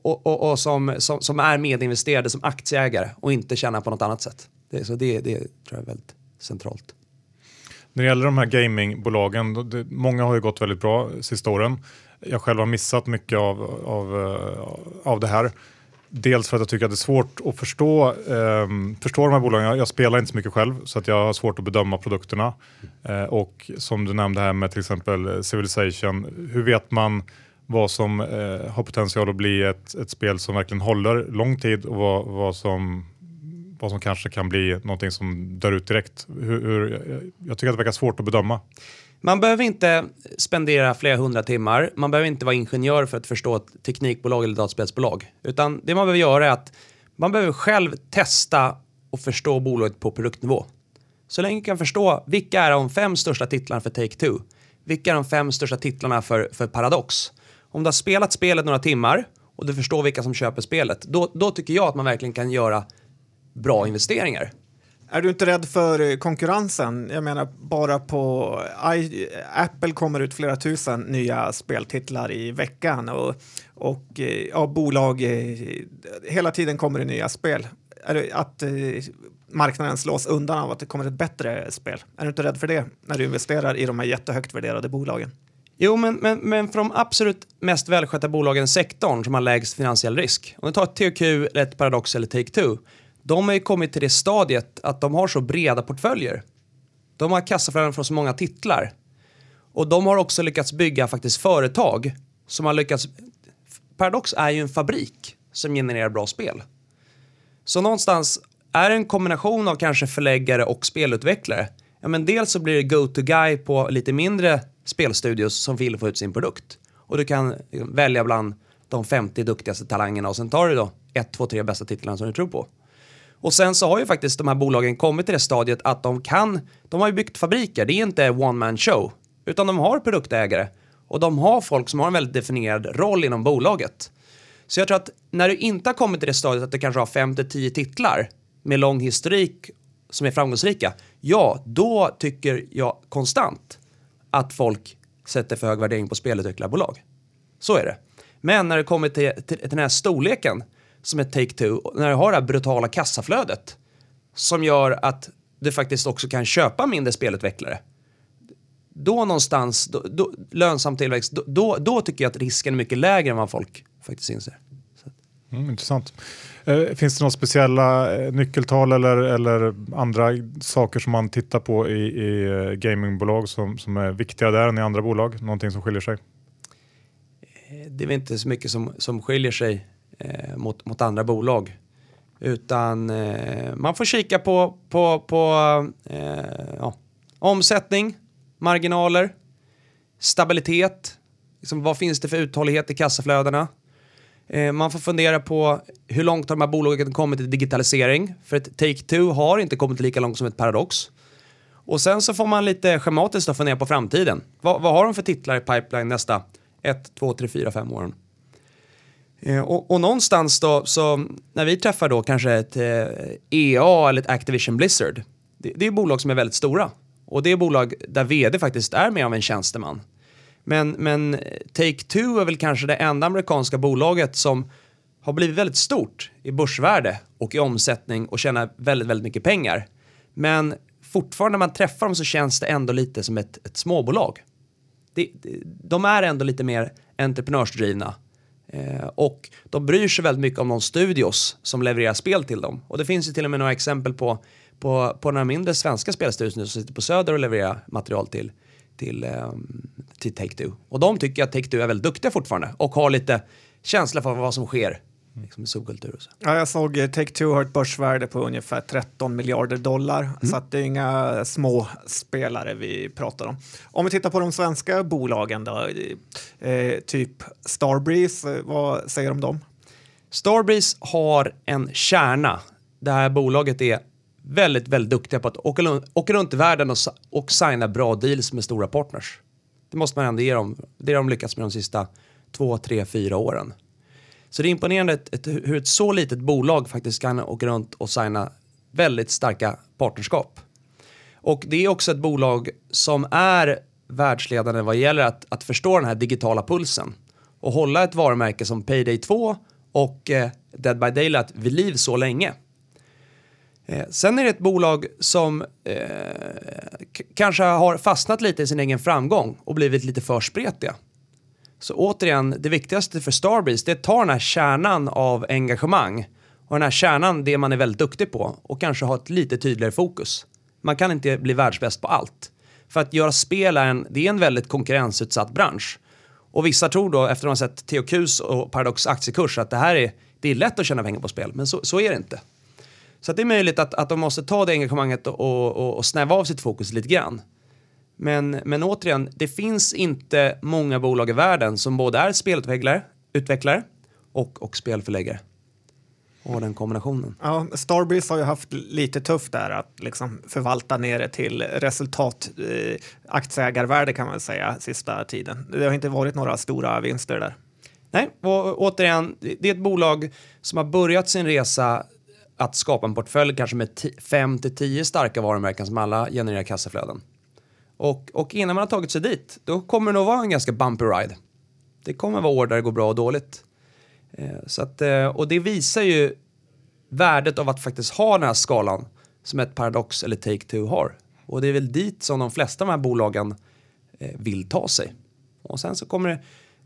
och, och, och, som, som, som, är medinvesterade som aktieägare och inte tjänar på något annat sätt. Det, så det, det tror jag är väldigt centralt. När det gäller de här gamingbolagen, det, många har ju gått väldigt bra sista åren. Jag själv har missat mycket av, av, eh, av det här. Dels för att jag tycker att det är svårt att förstå, eh, förstå de här bolagen. Jag, jag, spelar inte så mycket själv så att jag har svårt att bedöma produkterna. Eh, och som du nämnde här med till exempel Civilization, hur vet man vad som eh, har potential att bli ett, ett spel som verkligen håller lång tid och vad, vad, som, vad som kanske kan bli någonting som dör ut direkt. Hur, hur, jag tycker att det verkar svårt att bedöma. Man behöver inte spendera flera hundra timmar. Man behöver inte vara ingenjör för att förstå ett teknikbolag eller dataspelsbolag. Utan det man behöver göra är att man behöver själv testa och förstå bolaget på produktnivå. Så länge du kan förstå vilka är de fem största titlarna för Take-Two? Vilka är de fem största titlarna för, för Paradox? Om du har spelat spelet några timmar och du förstår vilka som köper spelet, då, då tycker jag att man verkligen kan göra bra investeringar. Är du inte rädd för eh, konkurrensen? Jag menar, bara på I, Apple kommer ut flera tusen nya speltitlar i veckan och, och eh, ja, bolag, eh, hela tiden kommer det nya spel. Är det att marknaden slås undan av att det kommer ett bättre spel? Är du inte rädd för det när du investerar i de här jättehögt värderade bolagen? Jo, men, men, men för de absolut mest välskötta bolagen i sektorn som har lägst finansiell risk, om du tar THQ, ett Paradox eller Take-Two, de har ju kommit till det stadiet att de har så breda portföljer. De har kassaflöden från så många titlar. Och de har också lyckats bygga faktiskt företag som har lyckats... Paradox är ju en fabrik som genererar bra spel. Så någonstans är det en kombination av kanske förläggare och spelutvecklare. Ja, men dels så blir det go-to-guy på lite mindre spelstudios som vill få ut sin produkt. Och du kan liksom, välja bland de 50 duktigaste talangerna och sen tar du då ett, två, tre bästa titlarna som du tror på. Och sen så har ju faktiskt de här bolagen kommit till det stadiet att de kan, de har ju byggt fabriker, det är inte one man show, utan de har produktägare och de har folk som har en väldigt definierad roll inom bolaget. Så jag tror att när du inte har kommit till det stadiet att du kanske har 5 till 10 titlar med lång historik som är framgångsrika, ja, då tycker jag konstant att folk sätter för hög värdering på spelutvecklarbolag. Så är det. Men när det kommer till, till, till den här storleken som är Take-Two, när du har det här brutala kassaflödet som gör att du faktiskt också kan köpa mindre spelutvecklare. Då någonstans, då, då, lönsam tillväxt, då, då, då, tycker jag att risken är mycket lägre än vad folk faktiskt inser. Mm, intressant. Eh, finns det några speciella eh, nyckeltal eller, eller andra saker som man tittar på i, i eh, gamingbolag som, som är viktigare där än i andra bolag? Någonting som skiljer sig? Eh, det är väl inte så mycket som, som skiljer sig eh, mot, mot andra bolag. Utan eh, man får kika på, på, på eh, ja, omsättning, marginaler, stabilitet. Liksom, vad finns det för uthållighet i kassaflödena? Eh, man får fundera på hur långt har de här bolagen kommit i digitalisering? För ett Take-Two har inte kommit lika långt som ett Paradox. Och sen så får man lite schematiskt fundera på framtiden. Vad, vad har de för titlar i pipeline nästa 1, 2, 3, 4, 5 åren? Eh, och, och, någonstans då, så när vi träffar då kanske ett eh, EA eller ett Activision Blizzard, det, det är bolag som är väldigt stora. Och det är bolag där vd faktiskt är mer av en tjänsteman. Men, men Take-Two är väl kanske det enda amerikanska bolaget som har blivit väldigt stort i börsvärde och i omsättning och tjänar väldigt, väldigt mycket pengar. Men fortfarande när man träffar dem så känns det ändå lite som ett, ett småbolag. Det, de är ändå lite mer entreprenörsdrivna. Eh, och de bryr sig väldigt mycket om de studios som levererar spel till dem. Och det finns ju till och med några exempel på, på, på några mindre svenska spelstudios som sitter på Söder och levererar material till, till, eh, till Take-Two. Och de tycker att Take-Two är väldigt duktiga fortfarande och har lite känsla för vad som sker liksom subkultur och så. Ja, jag såg eh, Take-Two har ett börsvärde på ungefär 13 miljarder dollar, mm. så det är inga små spelare vi pratar om. Om vi tittar på de svenska bolagen då, eh, typ Starbreeze, eh, vad säger du om dem? Starbreeze har en kärna. Det här bolaget är väldigt, väldigt duktiga på att åka, åka runt i världen och, och signa bra deals med stora partners. Det måste man ändå ge dem. Det har de lyckats med de sista två, tre, fyra åren. Så det är imponerande ett, ett, hur ett så litet bolag faktiskt kan åka runt och signa väldigt starka partnerskap. Och det är också ett bolag som är världsledande vad gäller att, att förstå den här digitala pulsen och hålla ett varumärke som Payday 2 och eh, Dead by Daylight vid liv så länge. Eh, sen är det ett bolag som eh, kanske har fastnat lite i sin egen framgång och blivit lite för spretiga. Så återigen, det viktigaste för Starbreeze det är att ta den här kärnan av engagemang och den här kärnan, det man är väldigt duktig på och kanske ha ett lite tydligare fokus. Man kan inte bli världsbäst på allt. För att göra spel är en, det är en väldigt konkurrensutsatt bransch. Och vissa tror då, efter att ha sett THQs och Paradox aktiekurs, att det här är, det är lätt att tjäna pengar på spel, men så, så är det inte. Så det är möjligt att, att de måste ta det engagemanget och, och, och snäva av sitt fokus lite grann. Men, men återigen, det finns inte många bolag i världen som både är spelutvecklare utvecklare och, och spelförläggare. Och den kombinationen. Ja, Starbreeze har ju haft lite tufft där att liksom förvalta ner det till resultat, eh, aktieägarvärde kan man säga, sista tiden. Det har inte varit några stora vinster där. Nej, och återigen, det är ett bolag som har börjat sin resa att skapa en portfölj kanske med 5 till 10 starka varumärken som alla genererar kassaflöden. Och, och innan man har tagit sig dit, då kommer det nog vara en ganska bumpy ride. Det kommer vara år där det går bra och dåligt. Eh, så att, eh, och det visar ju värdet av att faktiskt ha den här skalan som ett Paradox eller Take-Two har. Och det är väl dit som de flesta av de här bolagen eh, vill ta sig. Och sen så kommer det,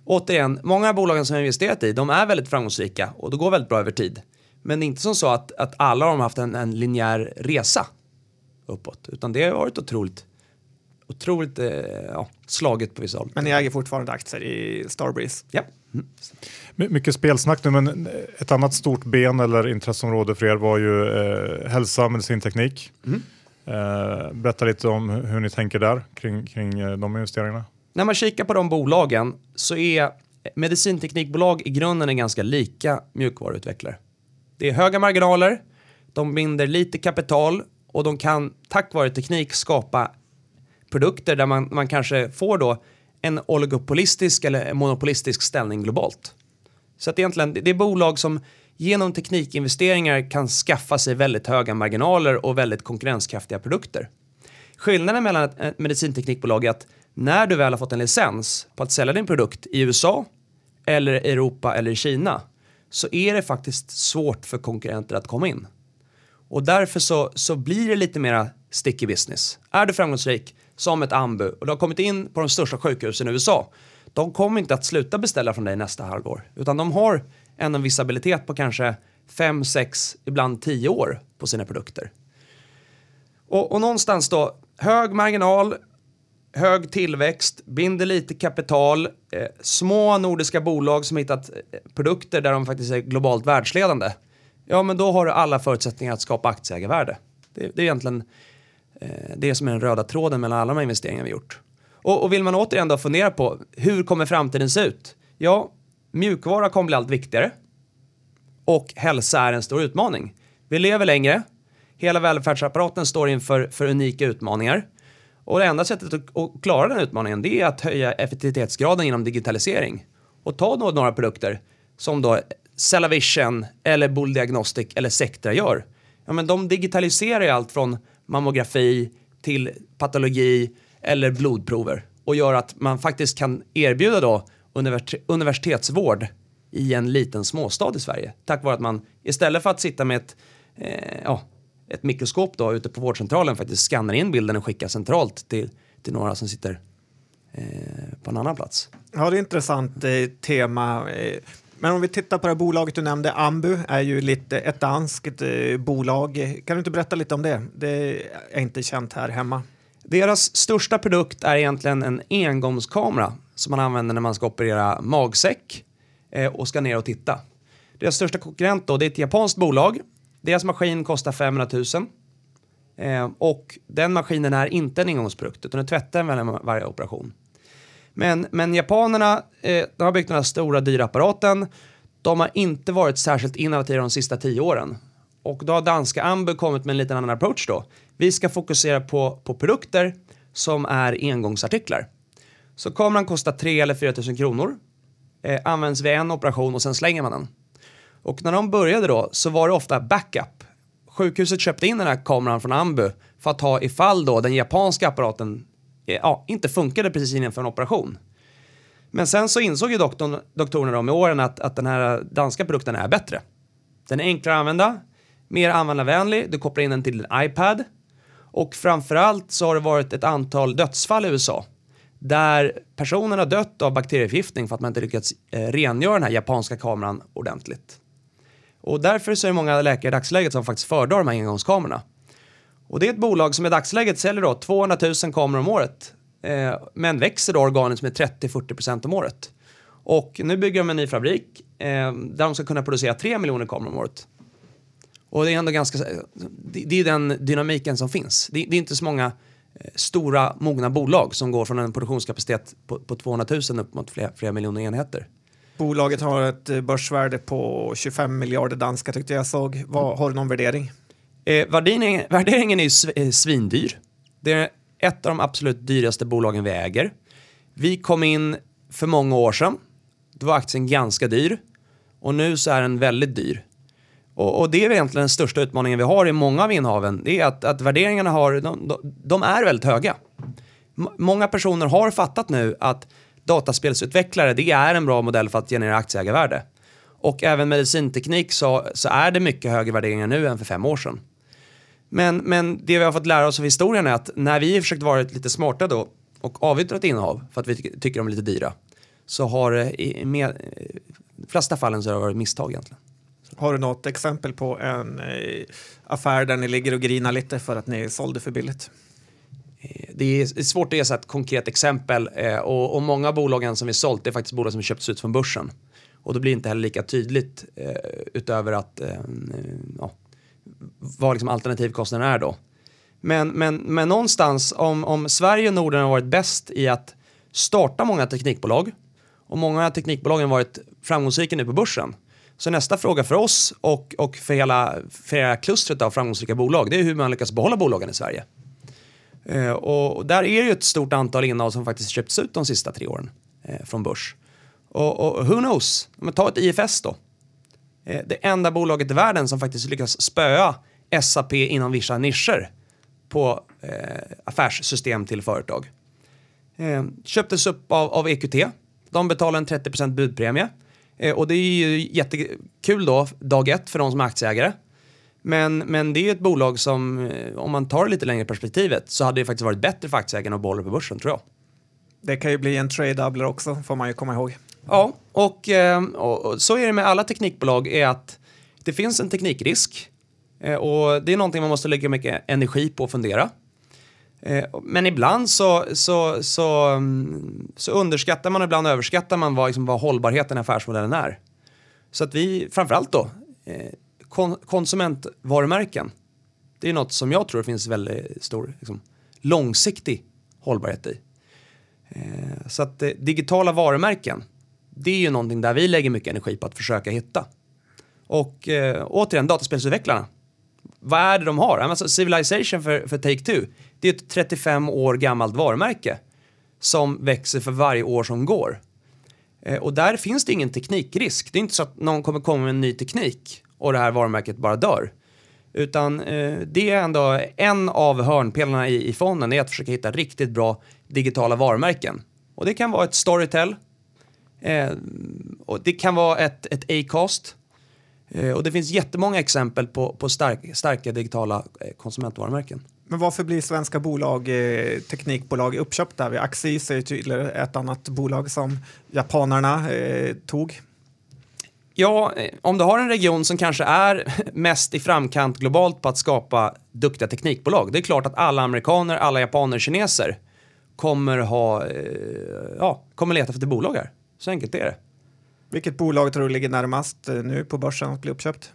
återigen, många av bolagen som jag investerat i, de är väldigt framgångsrika och det går väldigt bra över tid. Men det är inte som så att, att alla har haft en, en linjär resa uppåt, utan det har varit otroligt otroligt eh, ja, slaget på vissa håll. Men ni äger fortfarande aktier i Starbreeze? Ja. Mm. Mycket spelsnack nu, men ett annat stort ben eller intresseområde för er var ju eh, hälsa, medicinteknik. Mm. Eh, berätta lite om hur ni tänker där kring, kring eh, de investeringarna. När man kikar på de bolagen så är medicinteknikbolag i grunden en ganska lika mjukvaruutvecklare. Det är höga marginaler, de binder lite kapital och de kan tack vare teknik skapa produkter där man, man kanske får då en oligopolistisk eller monopolistisk ställning globalt. Så att egentligen, det är bolag som genom teknikinvesteringar kan skaffa sig väldigt höga marginaler och väldigt konkurrenskraftiga produkter. Skillnaden mellan ett medicinteknikbolag är att när du väl har fått en licens på att sälja din produkt i USA eller Europa eller Kina så är det faktiskt svårt för konkurrenter att komma in. Och därför så, så blir det lite mera sticky business. Är du framgångsrik som ett ambu och du har kommit in på de största sjukhusen i USA. De kommer inte att sluta beställa från dig nästa halvår, utan de har en visibilitet på kanske 5, 6, ibland 10 år på sina produkter. Och, och någonstans då, hög marginal, hög tillväxt, binder lite kapital, eh, små nordiska bolag som hittat eh, produkter där de faktiskt är globalt världsledande. Ja, men då har du alla förutsättningar att skapa aktieägarvärde. Det, det är egentligen Eh, det som är den röda tråden mellan alla de investeringar vi gjort. Och, och vill man återigen då fundera på hur kommer framtiden se ut? Ja, mjukvara kommer bli allt viktigare och hälsa är en stor utmaning. Vi lever längre, hela välfärdsapparaten står inför för unika utmaningar och det enda sättet att, klara den utmaningen det är att höja effektivitetsgraden genom digitalisering och ta då några produkter som då Cellavision eller Bull Diagnostic eller Sectra gör. Ja, men de digitaliserar ju allt från mammografi till patologi eller blodprover. och gör att man faktiskt kan erbjuda då universitetsvård i en liten småstad i Sverige. Tack vare att man istället för att sitta med ett, eh, ja, ett mikroskop då ute på vårdcentralen faktiskt skannar in bilden och skickar centralt till, till några som sitter eh, på en annan plats. Ja, det är ett intressant eh, tema. Eh, men om vi tittar på det bolaget du nämnde, Ambu, är ju lite ett danskt eh, bolag. Kan du inte berätta lite om det? Det är inte känt här hemma. Deras största produkt är egentligen en engångskamera som man använder när man ska operera magsäck eh, och ska ner och titta. Deras största konkurrent då, det är ett japanskt bolag. Deras maskin kostar 500 000. Eh, och den maskinen är inte en engångsprodukt utan den tvättar mellan varje operation. Men, men japanerna eh, de har byggt den här stora dyra apparaten. De har inte varit särskilt innovativa de sista tio åren. Och då har danska Ambu kommit med en liten annan approach då. Vi ska fokusera på, på produkter som är engångsartiklar. Så kameran kostar 3 eller 4 000 kronor. Eh, används vid en operation och sen slänger man den. Och när de började då så var det ofta backup. Sjukhuset köpte in den här kameran från Ambu för att ha ifall då den japanska apparaten eh, ja, inte funkade precis inför en operation. Men sen så insåg ju doktorn, doktorerna då med åren att, att den här danska produkten är bättre. Den är enklare att använda, mer användarvänlig, du kopplar in den till din iPad och framförallt så har det varit ett antal dödsfall i USA där personen har dött av bakterieförgiftning för att man inte lyckats eh, rengöra den här japanska kameran ordentligt. Och därför så är det många läkare i dagsläget som faktiskt föredrar de här engångskamerorna. Och det är ett bolag som i dagsläget säljer då 200 000 kameror om året eh, men växer då organiskt med 30-40% om året. Och nu bygger de en ny fabrik eh, där de ska kunna producera 3 miljoner kameror om året. Och det är ändå ganska, det, det är den dynamiken som finns. Det, det, är inte så många eh, stora mogna bolag som går från en produktionskapacitet på, på 200 000 upp mot flera, flera miljoner enheter. Bolaget har ett eh, börsvärde på 25 miljarder danska tyckte jag såg. Vad, har du någon värdering? Eh, värderingen, värderingen är ju sv, eh, svindyr. Det är ett av de absolut dyraste bolagen vi äger. Vi kom in för många år sedan. Då var aktien ganska dyr och nu så är den väldigt dyr. Och, och, det är egentligen den största utmaningen vi har i många av innehaven. Det är att, att värderingarna har, de, de är väldigt höga. M många personer har fattat nu att dataspelsutvecklare, det är en bra modell för att generera aktieägarvärde. Och även medicinteknik så, så är det mycket högre värderingar nu än för fem år sedan. Men, men det vi har fått lära oss av historien är att när vi försökt vara lite smarta då och avyttrat innehav för att vi ty tycker de är lite dyra så har det i med, flesta fallen så har det varit misstag egentligen. Har du något exempel på en eh, affär där ni ligger och grinar lite för att ni sålde för billigt? Det är svårt att ge ett konkret exempel eh, och, och, många av bolagen som vi sålt det är faktiskt bolag som köpts ut från börsen. Och då blir det inte heller lika tydligt eh, utöver att eh, ja, vad liksom alternativkostnaden är då. Men, men, men någonstans om, om Sverige och Norden har varit bäst i att starta många teknikbolag och många av teknikbolagen har varit framgångsrika nu på börsen så nästa fråga för oss och, och för, hela, för hela klustret av framgångsrika bolag, det är hur man lyckas behålla bolagen i Sverige. Eh, och där är det ju ett stort antal innehav som faktiskt köpts ut de sista tre åren eh, från börs. Och, och who knows, men ta ett IFS då. Eh, det enda bolaget i världen som faktiskt lyckas spöa SAP inom vissa nischer på eh, affärssystem till företag. Eh, köptes upp av, av EQT. De betalar en 30 budpremie. Eh, och det är ju jättekul då, dag ett för de som är aktieägare. Men, men det är ett bolag som, eh, om man tar det lite längre perspektivet, så hade det faktiskt varit bättre för aktieägarna att behålla på börsen, tror jag. Det kan ju bli en trade-doubler också, får man ju komma ihåg. Ja, och, eh, och, så är det med alla teknikbolag, är att det finns en teknikrisk. Och det är någonting man måste lägga mycket energi på att fundera. Men ibland så, så, så, mm, så underskattar man, ibland överskattar man vad, liksom, vad hållbarheten i affärsmodellen är. Så att vi, framförallt då, kon konsumentvarumärken. Det är något som jag tror finns väldigt stor liksom, långsiktig hållbarhet i. Eh, så att eh, digitala varumärken, det är ju någonting där vi lägger mycket energi på att försöka hitta. Och eh, återigen, dataspelsutvecklarna. Vad är det de har? Alltså, Civilization för, för Take-Two, det är ett 35 år gammalt varumärke som växer för varje år som går. Eh, och där finns det ingen teknikrisk. Det är inte så att någon kommer komma med en ny teknik och det här varumärket bara dör. Utan eh, det är ändå en av hörnpelarna i, i fonden är att försöka hitta riktigt bra digitala varumärken. Och det kan vara ett Storytel, eh, och det kan vara ett, ett Acast. Eh, och det finns jättemånga exempel på, på stark, starka digitala eh, konsumentvarumärken. Men varför blir svenska bolag, eh, teknikbolag uppköpta? Axis är tydligen ett annat bolag som japanerna eh, tog. Ja, eh, om du har en region som kanske är [LAUGHS] mest i framkant globalt på att skapa duktiga teknikbolag. Det är klart att alla amerikaner, alla japaner, kineser kommer ha, eh, ja, kommer leta efter bolag här. Så enkelt är det. Vilket bolag tror du ligger närmast eh, nu på börsen att bli uppköpt?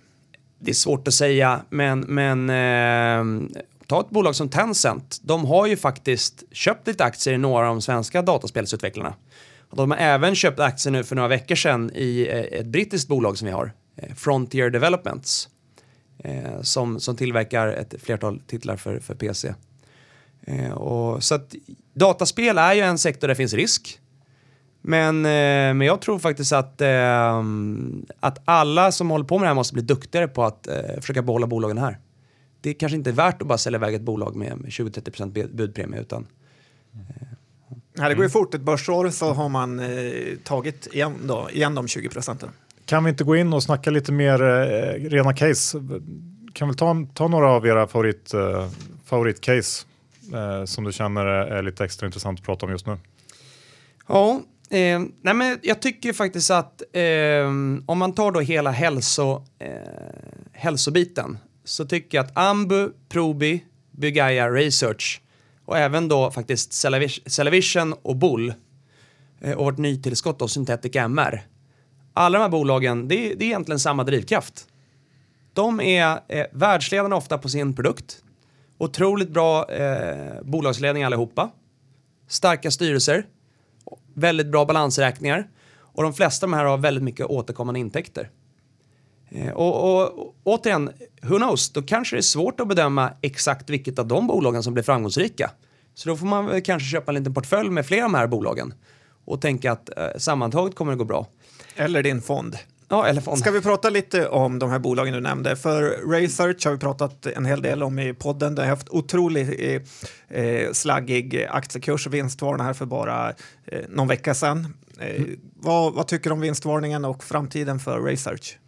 Det är svårt att säga, men, men eh, ta ett bolag som Tencent. De har ju faktiskt köpt lite aktier i några av de svenska dataspelsutvecklarna. De har även köpt aktier nu för några veckor sedan i eh, ett brittiskt bolag som vi har, eh, Frontier Developments, eh, som, som tillverkar ett flertal titlar för, för PC. Och, så att dataspel är ju en sektor där det finns risk. Men, men jag tror faktiskt att, att alla som håller på med det här måste bli duktigare på att försöka behålla bolagen här. Det kanske inte är värt att bara sälja iväg ett bolag med 20-30% budpremie utan Ja, det går ju fort. Ett börsår så har man eh, tagit igen, då, igen de 20 procenten. Kan vi inte gå in och snacka lite mer eh, rena case? Kan vi ta, ta några av era favorit, eh, favoritcase eh, som du känner är lite extra intressant att prata om just nu? Ja, eh, nej men jag tycker faktiskt att eh, om man tar då hela hälso, eh, hälsobiten så tycker jag att Ambu, Probi, Bygaya Research och även då faktiskt Cellavision och Bull eh, och vårt nytillskott då Synthetic MR. Alla de här bolagen, det är, det är egentligen samma drivkraft. De är eh, världsledande ofta på sin produkt. Otroligt bra eh, bolagsledning allihopa. Starka styrelser. Väldigt bra balansräkningar. Och de flesta av de här har väldigt mycket återkommande intäkter. Eh, och, och, återigen, who knows, då kanske det är svårt att bedöma exakt vilket av de bolagen som blir framgångsrika. Så då får man kanske köpa en liten portfölj med flera av de här bolagen och tänka att eh, sammantaget kommer det gå bra. Eller din fond. Ja, eller fond. Ska vi prata lite om de här bolagen du nämnde? För Research har vi pratat en hel del om i podden. Det har haft otroligt eh, eh slaggig aktiekurs och vinstvarning här för bara eh, någon vecka sedan. Eh, mm. vad, vad tycker du om vinstvarningen och framtiden för Research?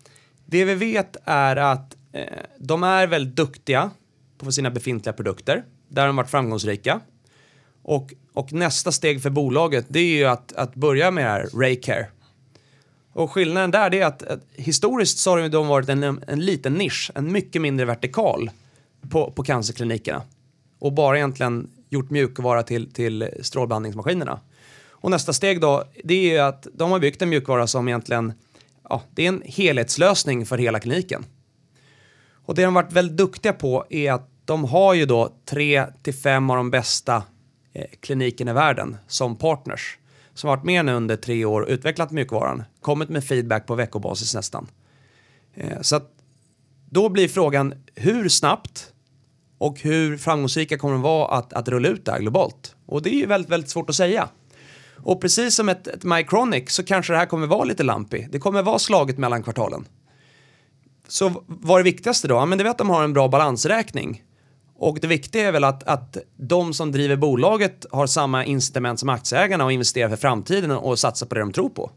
Det vi vet är att eh, de är väldigt duktiga på sina befintliga produkter. Där har de varit framgångsrika. Och, och nästa steg för bolaget det är ju att, att börja med det här Raycare. Och skillnaden där är att, att historiskt så har de varit en, en liten nisch, en mycket mindre vertikal på, på cancerklinikerna. Och bara egentligen gjort mjukvara till, till strålbehandlingsmaskinerna. Och nästa steg då, det är ju att de har byggt en mjukvara som egentligen ja, det är en helhetslösning för hela kliniken. Och det de varit väldigt duktiga på är att de har ju då tre till fem av de bästa eh, klinikerna i världen som partners. Som varit med nu under tre år, och utvecklat mjukvaran, kommit med feedback på veckobasis nästan. Eh, så att då blir frågan hur snabbt och hur framgångsrika kommer de vara att, att rulla ut det här globalt? Och det är ju väldigt, väldigt svårt att säga. Och precis som ett, ett Mycronic så kanske det här kommer vara lite lampig. Det kommer vara slaget mellan kvartalen. Så vad är det viktigaste då? Ja, men det är att de har en bra balansräkning. Och det viktiga är väl att, att de som driver bolaget har samma incitament som aktieägarna och investerar för framtiden och satsar på det de tror på.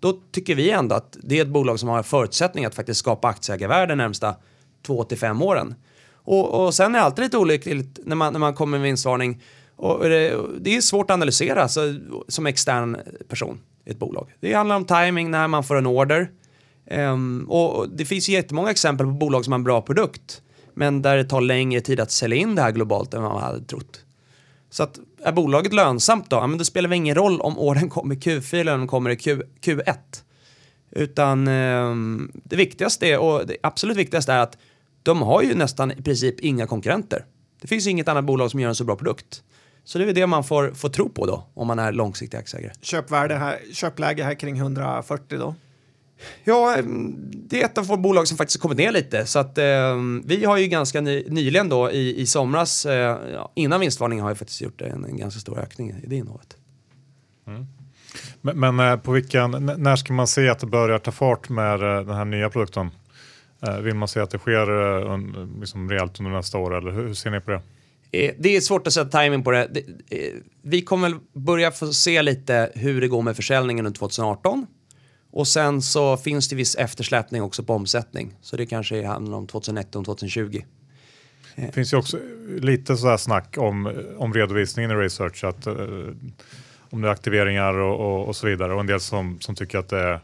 Då tycker vi ändå att det är ett bolag som har förutsättning att faktiskt skapa aktieägarvärde närmsta två till fem åren. Och, och sen är det alltid lite olyckligt när man, när man kommer med vinstvarning och det, det är svårt att analysera så, som extern person i ett bolag. Det handlar om timing när man får en order. Um, och det finns jättemånga exempel på bolag som har en bra produkt men där det tar längre tid att sälja in det här globalt än vad man hade trott. Så att är bolaget lönsamt då? Ja, men då spelar det ingen roll om orden [LAUGHS] kommer i Q4 eller om de kommer i Q, Q1. Utan um, det viktigaste och det absolut viktigaste är att de har ju nästan i princip inga konkurrenter. Det finns inget annat bolag som gör en så bra produkt. Så det är det man får, får tro på då, om man är långsiktig aktieägare. Köpvärde här, köpläge här kring 140 då? Ja, det är ett av våra bolag som faktiskt kommit ner lite. Så att eh, vi har ju ganska ny, nyligen då i, i somras, eh, innan vinstvarningen har jag faktiskt gjort en, en ganska stor ökning i det innehavet. Mm. Men, men, eh, på vilken, när ska man se att det börjar ta fart med eh, den här nya produkten? Eh, vill man se att det sker liksom rejält under nästa år eller hur ser ni på det? Eh, det är svårt att sätta timing på det. eh, vi kommer väl börja få se lite hur det går med försäljningen under 2018. Och sen så finns det viss eftersläpning också på omsättning. Så det kanske handlar om 2019, 2020. Det finns ju också lite sådär snack om, om redovisningen i research, att, eh, om det är aktiveringar och, och, och, så vidare och en del som, som tycker att, det,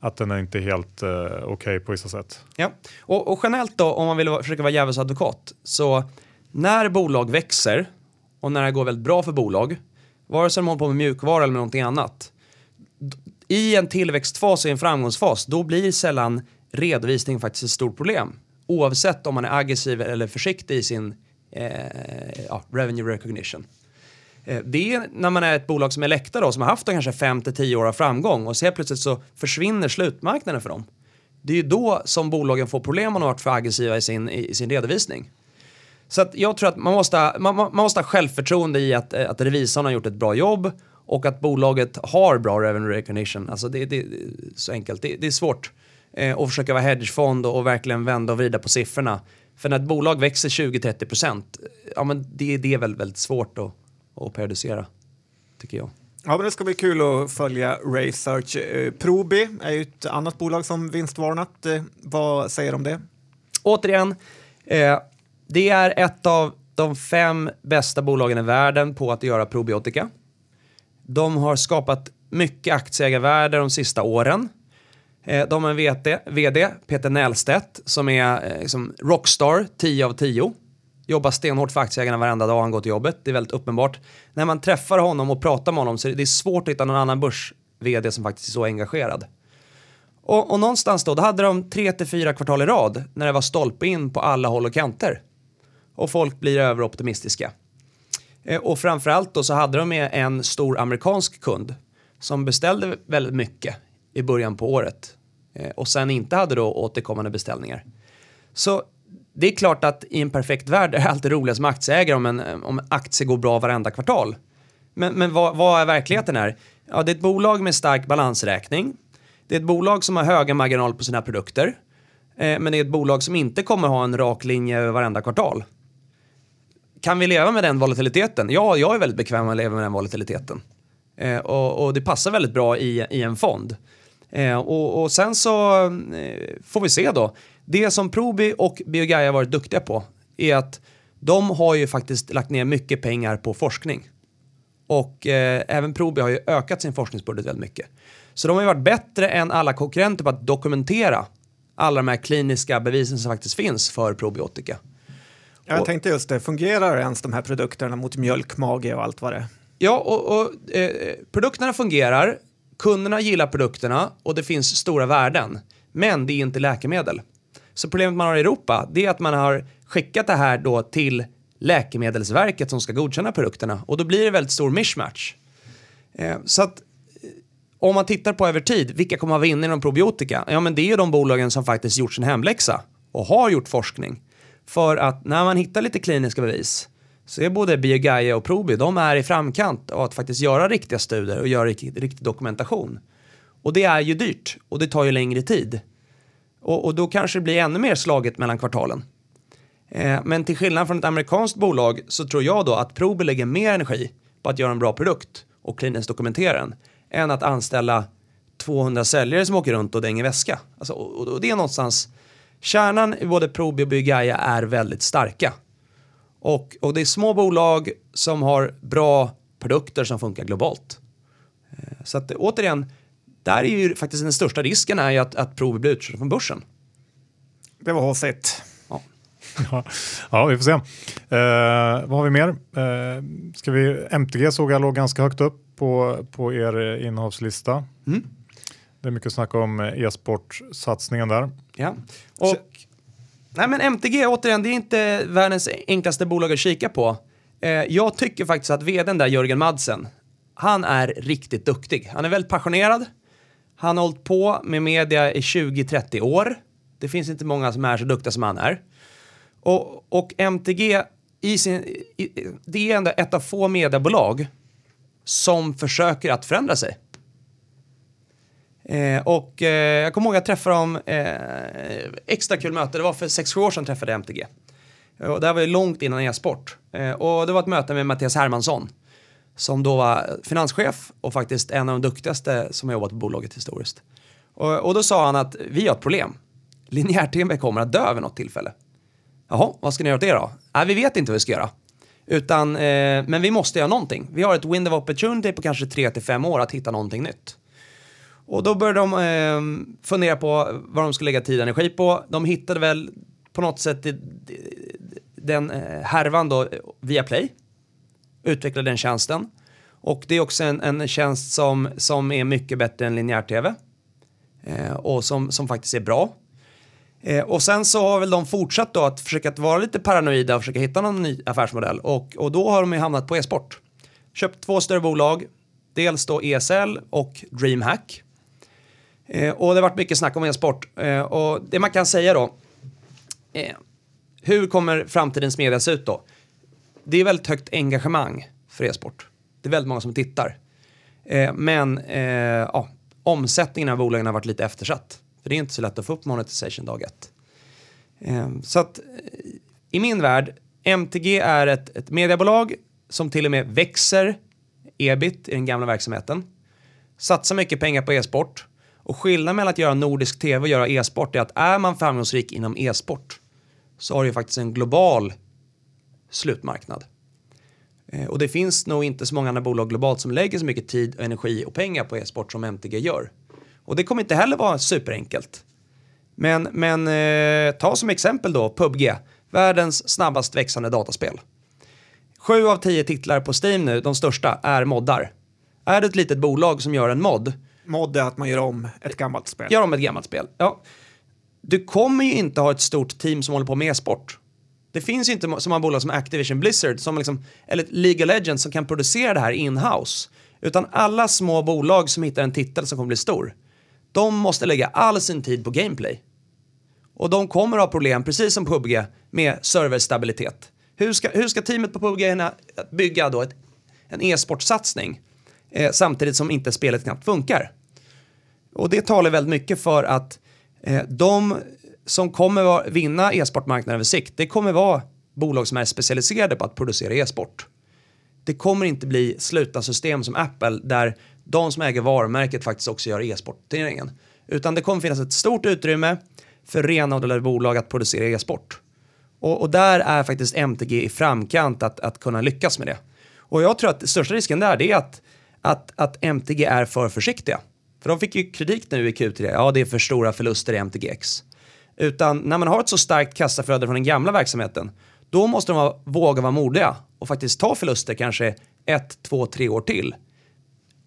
att den är inte helt eh, okej okay på vissa sätt. Ja, och, och generellt då om man vill försöka vara djävulens advokat så när bolag växer och när det går väldigt bra för bolag, vare sig de håller på med mjukvara eller med någonting annat, i en tillväxtfas och en framgångsfas, då blir sällan redovisning faktiskt ett stort problem. Oavsett om man är aggressiv eller försiktig i sin eh, ja, revenue recognition. Eh, det är när man är ett bolag som Elekta då, som har haft kanske 5 10 år av framgång och så helt plötsligt så försvinner slutmarknaden för dem. Det är ju då som bolagen får problem om de har varit för aggressiva i sin, i sin redovisning. Så jag tror att man måste, man, man måste ha självförtroende i att, att revisorn har gjort ett bra jobb och att bolaget har bra revenue recognition. Alltså det, det, det är så enkelt. Det, det är svårt eh, att försöka vara hedgefond och, och, verkligen vända och vrida på siffrorna. För när ett bolag växer 20-30 procent, ja men det, det är väl väldigt svårt att, att periodisera, tycker jag. Ja, men det ska bli kul att följa Research. Eh, Probi är ju ett annat bolag som vinstvarnat. Eh, vad säger du om det? Återigen, eh, det är ett av de fem bästa bolagen i världen på att göra probiotika. De har skapat mycket aktieägarvärde de sista åren. Eh, de har en VD, VD Peter Nellstedt, som är eh, liksom rockstar, 10 av 10. Jobbar stenhårt för aktieägarna varenda dag han går till jobbet. Det är väldigt uppenbart. När man träffar honom och pratar med honom så är det svårt att hitta någon annan börs-VD som faktiskt är så engagerad. Och, och någonstans då, då hade de tre till fyra kvartal i rad när det var stolpe in på alla håll och kanter. Och folk blir överoptimistiska. Eh, och framförallt då så hade de med en stor amerikansk kund som beställde väldigt mycket i början på året eh, och sen inte hade då återkommande beställningar. Så det är klart att i en perfekt värld är det alltid roligast med aktieägare om en, eh, om en aktie går bra varenda kvartal. Men, men vad, vad är verkligheten här? Ja, det är ett bolag med stark balansräkning. Det är ett bolag som har höga marginaler på sina produkter. Eh, men det är ett bolag som inte kommer ha en rak linje över varenda kvartal. Kan vi leva med den volatiliteten? Ja, jag är väldigt bekväm med att leva med den volatiliteten. Eh, och, och, det passar väldigt bra i, i en fond. Eh, och, och, sen så eh, får vi se då. Det som Probi och Biogaia varit duktiga på är att de har ju faktiskt lagt ner mycket pengar på forskning. Och eh, även Probi har ju ökat sin forskningsbudget väldigt mycket. Så de har ju varit bättre än alla konkurrenter på att dokumentera alla de här kliniska bevisen som faktiskt finns för probiotika. Jag tänkte just det, fungerar ens de här produkterna mot mjölkmage och allt vad det är? Ja, och, och eh, produkterna fungerar, kunderna gillar produkterna och det finns stora värden. Men det är inte läkemedel. Så problemet man har i Europa, det är att man har skickat det här då till Läkemedelsverket som ska godkänna produkterna och då blir det väldigt stor mishmatch. Eh, så att eh, om man tittar på över tid, vilka kommer att vara inne inom probiotika? Ja, men det är ju de bolagen som faktiskt gjort sin hemläxa och har gjort forskning. För att när man hittar lite kliniska bevis så är både Biogaia och Probi, de är i framkant av att faktiskt göra riktiga studier och göra riktig, riktig dokumentation. Och det är ju dyrt och det tar ju längre tid. Och, och då kanske det blir ännu mer slaget mellan kvartalen. Eh, men till skillnad från ett amerikanskt bolag så tror jag då att Probi lägger mer energi på att göra en bra produkt och kliniskt dokumentera den än att anställa 200 säljare som åker runt och dänger väska. Alltså, och, och det är någonstans Kärnan i både Probi och Biogaia är väldigt starka. Och, och det är små bolag som har bra produkter som funkar globalt. Eh, så att återigen, där är ju faktiskt den största risken är ju att, att Probi blir utköpt från börsen. Det var håsigt. [LAUGHS] Ja. ja, vi får se. Eh, vad har vi mer? Eh, ska vi, MTG såg jag låg ganska högt upp på, på er innehavslista. Mm. Det är mycket snack om e-sportsatsningen där. Ja. Och, nej men MTG, återigen, det är inte världens enklaste bolag att kika på. Eh, jag tycker faktiskt att vdn där, Jörgen Madsen, han är riktigt duktig. Han är väldigt passionerad. Han har hållit på med media i 20-30 år. Det finns inte många som är så duktiga som han är. Och, och MTG, i sin, i, det är ändå ett av få mediebolag som försöker att förändra sig. Eh, och eh, jag kommer ihåg att jag träffade dem, eh, extra kul möte, det var för 6-7 år sedan träffade jag MTG. Och det här var ju långt innan e-sport. Eh, och det var ett möte med Mattias Hermansson som då var finanschef och faktiskt en av de duktigaste som har jobbat på bolaget historiskt. Och, och då sa han att vi har ett problem. Linjär-tv kommer att dö vid något tillfälle. Jaha, vad ska ni göra åt det då? Nej, vi vet inte vad vi ska göra. Utan, eh, men vi måste göra någonting. Vi har ett window of opportunity på kanske 3 till 5 år att hitta någonting nytt. Och då började de eh, fundera på vad de skulle lägga tid och energi på. De hittade väl på något sätt den eh, härvan då via Play. Utvecklade den tjänsten. Och det är också en, en tjänst som, som är mycket bättre än linjär-tv. Eh, och som, som faktiskt är bra. Eh, och sen så har väl de fortsatt då att försöka att vara lite paranoida och försöka hitta någon ny affärsmodell. Och, och då har de ju hamnat på e-sport. Köpt två större bolag. Dels då ESL och DreamHack. Eh, och det har varit mycket snack om e-sport. Eh, och det man kan säga då. Eh, hur kommer framtidens media se ut då? Det är väldigt högt engagemang för e-sport. Det är väldigt många som tittar. Eh, men eh, ja, omsättningen av bolagen har varit lite eftersatt. För det är inte så lätt att få upp monetization dag ett. Eh, så att i min värld, MTG är ett, ett mediebolag som till och med växer ebit i den gamla verksamheten. Satsar mycket pengar på e-sport. Och skillnaden mellan att göra nordisk tv och göra e-sport är att är man framgångsrik inom e-sport så har du ju faktiskt en global slutmarknad. Eh, och det finns nog inte så många andra bolag globalt som lägger så mycket tid, energi och pengar på e-sport som MTG gör. Och det kommer inte heller vara superenkelt. Men, men eh, ta som exempel då PubG, världens snabbast växande dataspel. Sju av tio titlar på Steam nu, de största, är moddar. Är det ett litet bolag som gör en mod? Mod är att man gör om ett gammalt spel. Gör om ett gammalt spel, ja. Du kommer ju inte ha ett stort team som håller på med e-sport. Det finns ju inte så många bolag som Activision Blizzard, som liksom, eller League of Legends som kan producera det här in-house. Utan alla små bolag som hittar en titel som kommer bli stor, de måste lägga all sin tid på gameplay. Och de kommer ha problem, precis som PubG, med serverstabilitet. Hur ska, hur ska teamet på PubG bygga då ett, en e-sportsatsning eh, samtidigt som inte spelet knappt funkar? Och det talar väldigt mycket för att eh, de som kommer vinna e-sportmarknaden över sikt, det kommer vara bolag som är specialiserade på att producera e-sport. Det kommer inte bli slutna system som Apple där de som äger varumärket faktiskt också gör e-sportturneringen. Utan det kommer finnas ett stort utrymme för renodlade bolag att producera e-sport. Och, och, där är faktiskt MTG i framkant att, att kunna lyckas med det. Och jag tror att största risken där är att, att, att MTG är för försiktiga. För de fick ju kritik nu i Q3. Ja, det är för stora förluster i MTGX. Utan när man har ett så starkt kassaflöde från den gamla verksamheten, då måste de våga vara modiga och faktiskt ta förluster kanske ett, två, tre år till.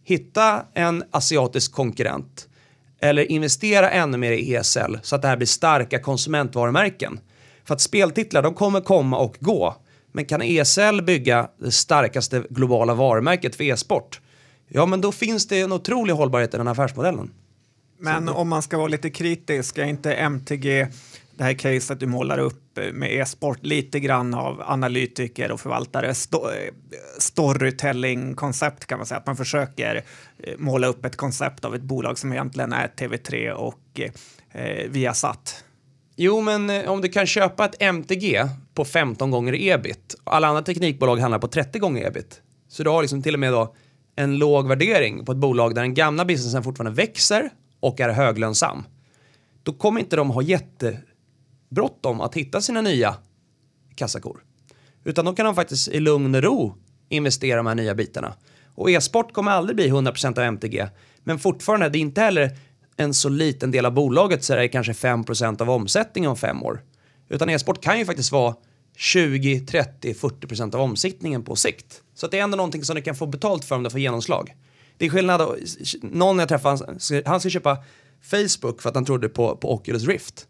Hitta en asiatisk konkurrent eller investera ännu mer i ESL så att det här blir starka konsumentvarumärken. För att speltitlar, de kommer komma och gå. Men kan ESL bygga det starkaste globala varumärket för e-sport, ja men då finns det en otrolig hållbarhet i den affärsmodellen. Men om man ska vara lite kritisk, är inte MTG det här caset du målar upp med e-sport lite grann av analytiker och förvaltare sto storytelling-koncept kan man säga. Att man försöker eh, måla upp ett koncept av ett bolag som egentligen är TV3 och eh, Viasat. Jo, men eh, om du kan köpa ett MTG på 15 gånger ebit och alla andra teknikbolag handlar på 30 gånger ebit. Så du har liksom till och med då en låg värdering på ett bolag där den gamla businessen fortfarande växer och är höglönsam, då kommer inte de ha jättebråttom att hitta sina nya kassakor. Utan då kan de faktiskt i lugn och ro investera de här nya bitarna. Och e-sport kommer aldrig bli 100% av MTG, men fortfarande, det är inte heller en så liten del av bolaget så det är kanske 5% av omsättningen om fem år. Utan e-sport kan ju faktiskt vara 20, 30, 40 procent av omsättningen på sikt. Så att det är ändå någonting som du kan få betalt för om du får genomslag. Det är skillnad, någon jag träffade, han ska köpa Facebook för att han trodde på, på Oculus Rift.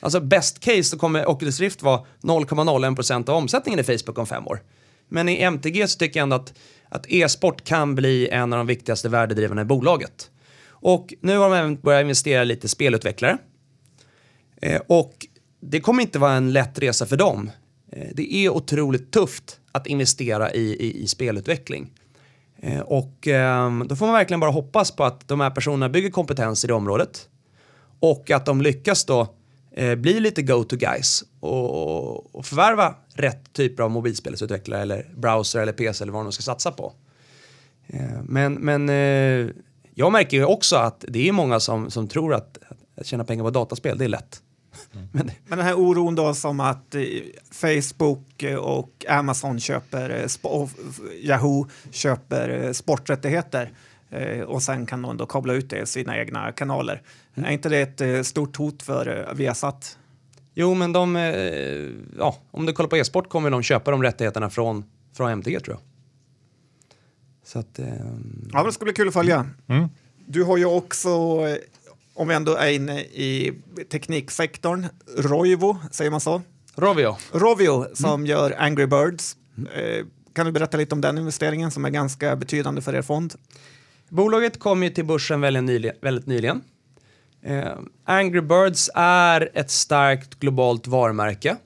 Alltså best case så kommer Oculus Rift vara 0,01% av omsättningen i Facebook om fem år. Men i MTG så tycker jag ändå att, att e-sport kan bli en av de viktigaste värdedrivarna i bolaget. Och nu har de även börjat investera lite spelutvecklare. Eh, och det kommer inte vara en lätt resa för dem. Eh, det är otroligt tufft att investera i, i, i spelutveckling. Eh, och ehm, då får man verkligen bara hoppas på att de här personerna bygger kompetens i det området och att de lyckas då eh, bli lite go-to guys och, och förvärva rätt typer av mobilspelsutvecklare eller browser eller PC eller vad de ska satsa på. Men men jag märker ju också att det är många som, som tror att, att tjäna pengar på dataspel, det är lätt. [LAUGHS] Men, men den här oron då som att eh, Facebook och Amazon köper, eh, Yahoo köper eh, sporträttigheter eh, och sen kan de då kabla ut det i sina egna kanaler. Mm. Är inte det ett eh, stort hot för eh, Viasat? Jo, men de, ja, om du kollar på e-sport kommer de köpa de rättigheterna från, från MTG tror jag. Så att, eh, ja, det ska bli kul att följa. Mm. Du har ju också, om vi ändå är inne i tekniksektorn, Roivo, säger man så? Rovio. Rovio som mm. gör Angry Birds. Eh, kan du berätta lite om den investeringen som är ganska betydande för er fond? Bolaget kom ju till börsen väldigt nyligen. Väldigt nyligen. Eh, Angry Birds är ett starkt globalt varumärke.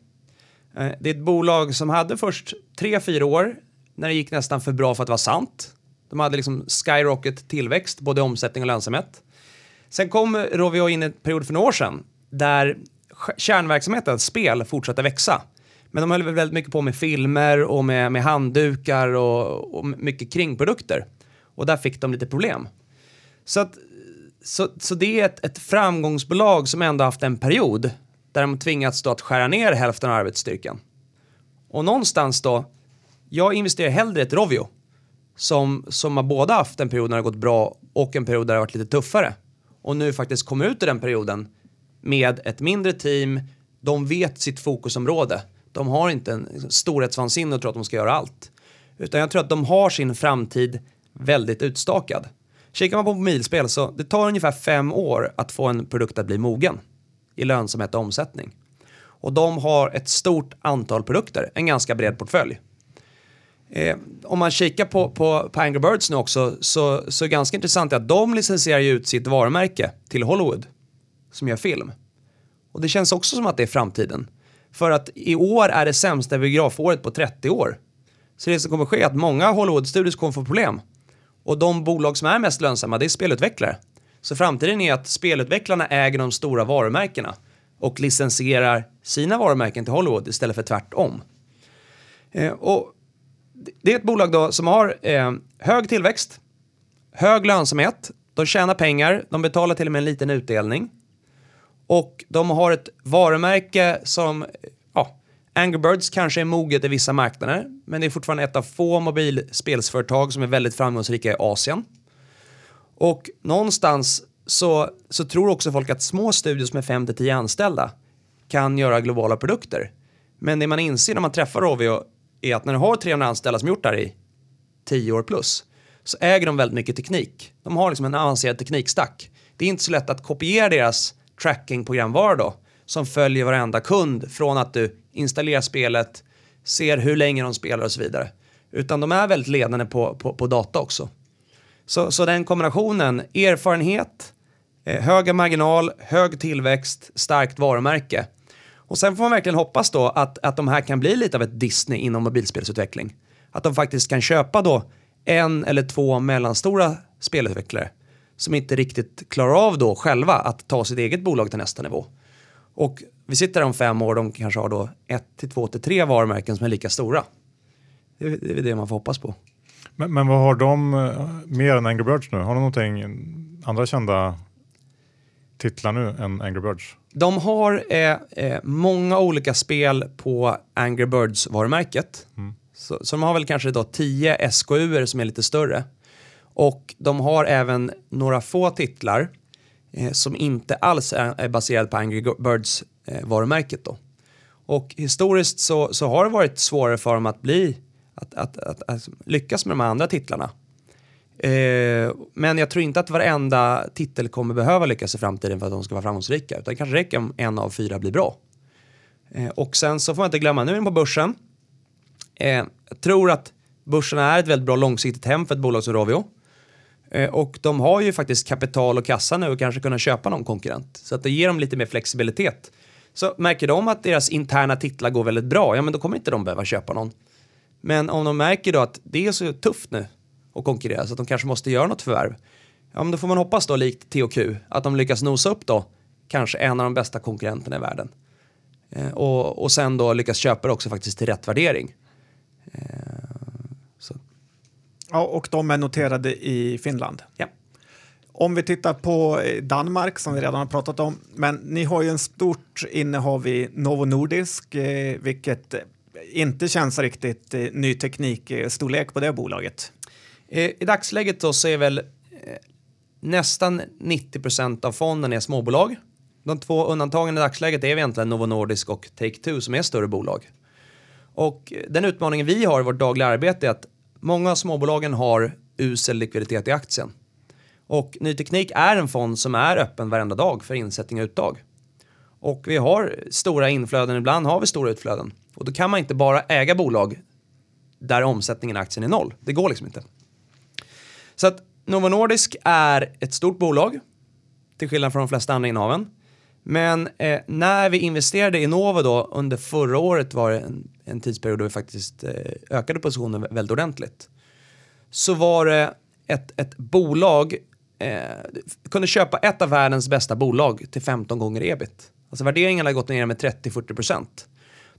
Eh, det är ett bolag som hade först tre, fyra år när det gick nästan för bra för att vara sant. De hade liksom skyrocket tillväxt, både omsättning och lönsamhet. Sen kom Rovio in i en period för några år sedan där kärnverksamheten, spel, fortsatte växa. Men de höll väldigt mycket på med filmer och med, med handdukar och, och mycket kringprodukter. Och där fick de lite problem. Så, att, så, så det är ett, ett framgångsbolag som ändå haft en period där de tvingats då att skära ner hälften av arbetsstyrkan. Och någonstans då jag investerar hellre i ett Rovio som, som har både haft en period när det har gått bra och en period där det har varit lite tuffare. Och nu faktiskt kommer ut i den perioden med ett mindre team. De vet sitt fokusområde. De har inte en storhetsvansinne och tror att de ska göra allt. Utan jag tror att de har sin framtid väldigt utstakad. Kikar man på mobilspel så det tar ungefär fem år att få en produkt att bli mogen i lönsamhet och omsättning. Och de har ett stort antal produkter, en ganska bred portfölj. Eh, om man kikar på, på, på Angry Birds nu också så, så är det ganska intressant att de licensierar ut sitt varumärke till Hollywood som gör film. Och det känns också som att det är framtiden. För att i år är det sämsta biografåret på 30 år. Så det som kommer ske är att många Hollywood-studios kommer få problem. Och de bolag som är mest lönsamma, det är spelutvecklare. Så framtiden är att spelutvecklarna äger de stora varumärkena och licensierar sina varumärken till Hollywood istället för tvärtom. Eh, och det är ett bolag då som har eh, hög tillväxt, hög lönsamhet, de tjänar pengar, de betalar till och med en liten utdelning. Och de har ett varumärke som, ja, Angry Birds kanske är moget i vissa marknader, men det är fortfarande ett av få mobilspelsföretag som är väldigt framgångsrika i Asien. Och någonstans så, så tror också folk att små studios med 5-10 anställda kan göra globala produkter. Men det man inser när man träffar Rovio är att när du har 300 anställda som gjort det här i 10 år plus så äger de väldigt mycket teknik. De har liksom en avancerad teknikstack. Det är inte så lätt att kopiera deras tracking-programvara då som följer varenda kund från att du installerar spelet, ser hur länge de spelar och så vidare. Utan de är väldigt ledande på, på, på data också. Så, så den kombinationen, erfarenhet, eh, höga marginal, hög tillväxt, starkt varumärke och sen får man verkligen hoppas då att, att de här kan bli lite av ett Disney inom mobilspelsutveckling. Att de faktiskt kan köpa då en eller två mellanstora spelutvecklare som inte riktigt klarar av då själva att ta sitt eget bolag till nästa nivå. Och vi sitter här om fem år, de kanske har då ett till två till tre varumärken som är lika stora. Det är, det är det man får hoppas på. Men, men vad har de eh, mer än Angry Birds nu? Har de någonting, andra kända titlar nu än Angry Birds? De har eh, eh, många olika spel på Angry Birds-varumärket. Mm. Så, så, de har väl kanske då 10 SKU som är lite större. Och de har även några få titlar eh, som inte alls är, är baserade på Angry Birds-varumärket. då. Och historiskt så, så har det varit svårare för dem att bli att, att, att, att lyckas med de andra titlarna. Eh, men jag tror inte att varenda titel kommer behöva lyckas i framtiden för att de ska vara framgångsrika. Utan det kanske räcker om en av fyra blir bra. Eh, och sen så får man inte glömma, nu är den på börsen. Eh, jag tror att börsen är ett väldigt bra långsiktigt hem för ett bolag som Rovio. Eh, och de har ju faktiskt kapital och kassa nu och kanske kunna köpa någon konkurrent. Så att det ger dem lite mer flexibilitet. Så märker de att deras interna titlar går väldigt bra, ja men då kommer inte de behöva köpa någon. Men om de märker då att det är så tufft nu och konkurrera så att de kanske måste göra något förvärv. Ja, men då får man hoppas då likt THQ att de lyckas nosa upp då kanske en av de bästa konkurrenterna i världen. Eh, och, och sen då lyckas köpa det också faktiskt till rätt värdering. Eh. Ja, och de är noterade i Finland. Ja. Om vi tittar på eh, Danmark som vi redan har pratat om, men ni har ju en stort innehav i Novo Nordisk, eh, vilket inte känns riktigt eh, ny teknik-storlek på det bolaget. I dagsläget då så är väl eh, nästan 90 procent av fonden är småbolag. De två undantagen i dagsläget är egentligen Novo Nordisk och Take-Two som är större bolag. Och eh, den utmaningen vi har i vårt dagliga arbete är att många av småbolagen har usel likviditet i aktien. Och ny teknik är en fond som är öppen varenda dag för insättning och uttag. Och vi har stora inflöden, ibland har vi stora utflöden. Och då kan man inte bara äga bolag där omsättningen i aktien är noll. Det går liksom inte. Så att Novo Nordisk är ett stort bolag, till skillnad från de flesta andra innehaven. Men eh, när vi investerade i Novo då under förra året var det en, en tidsperiod då vi faktiskt eh, ökade positionen väldigt ordentligt. Så var det ett, ett bolag, eh, kunde köpa ett av världens bästa bolag till 15 gånger ebit. Alltså värderingen har gått ner med 30-40 procent.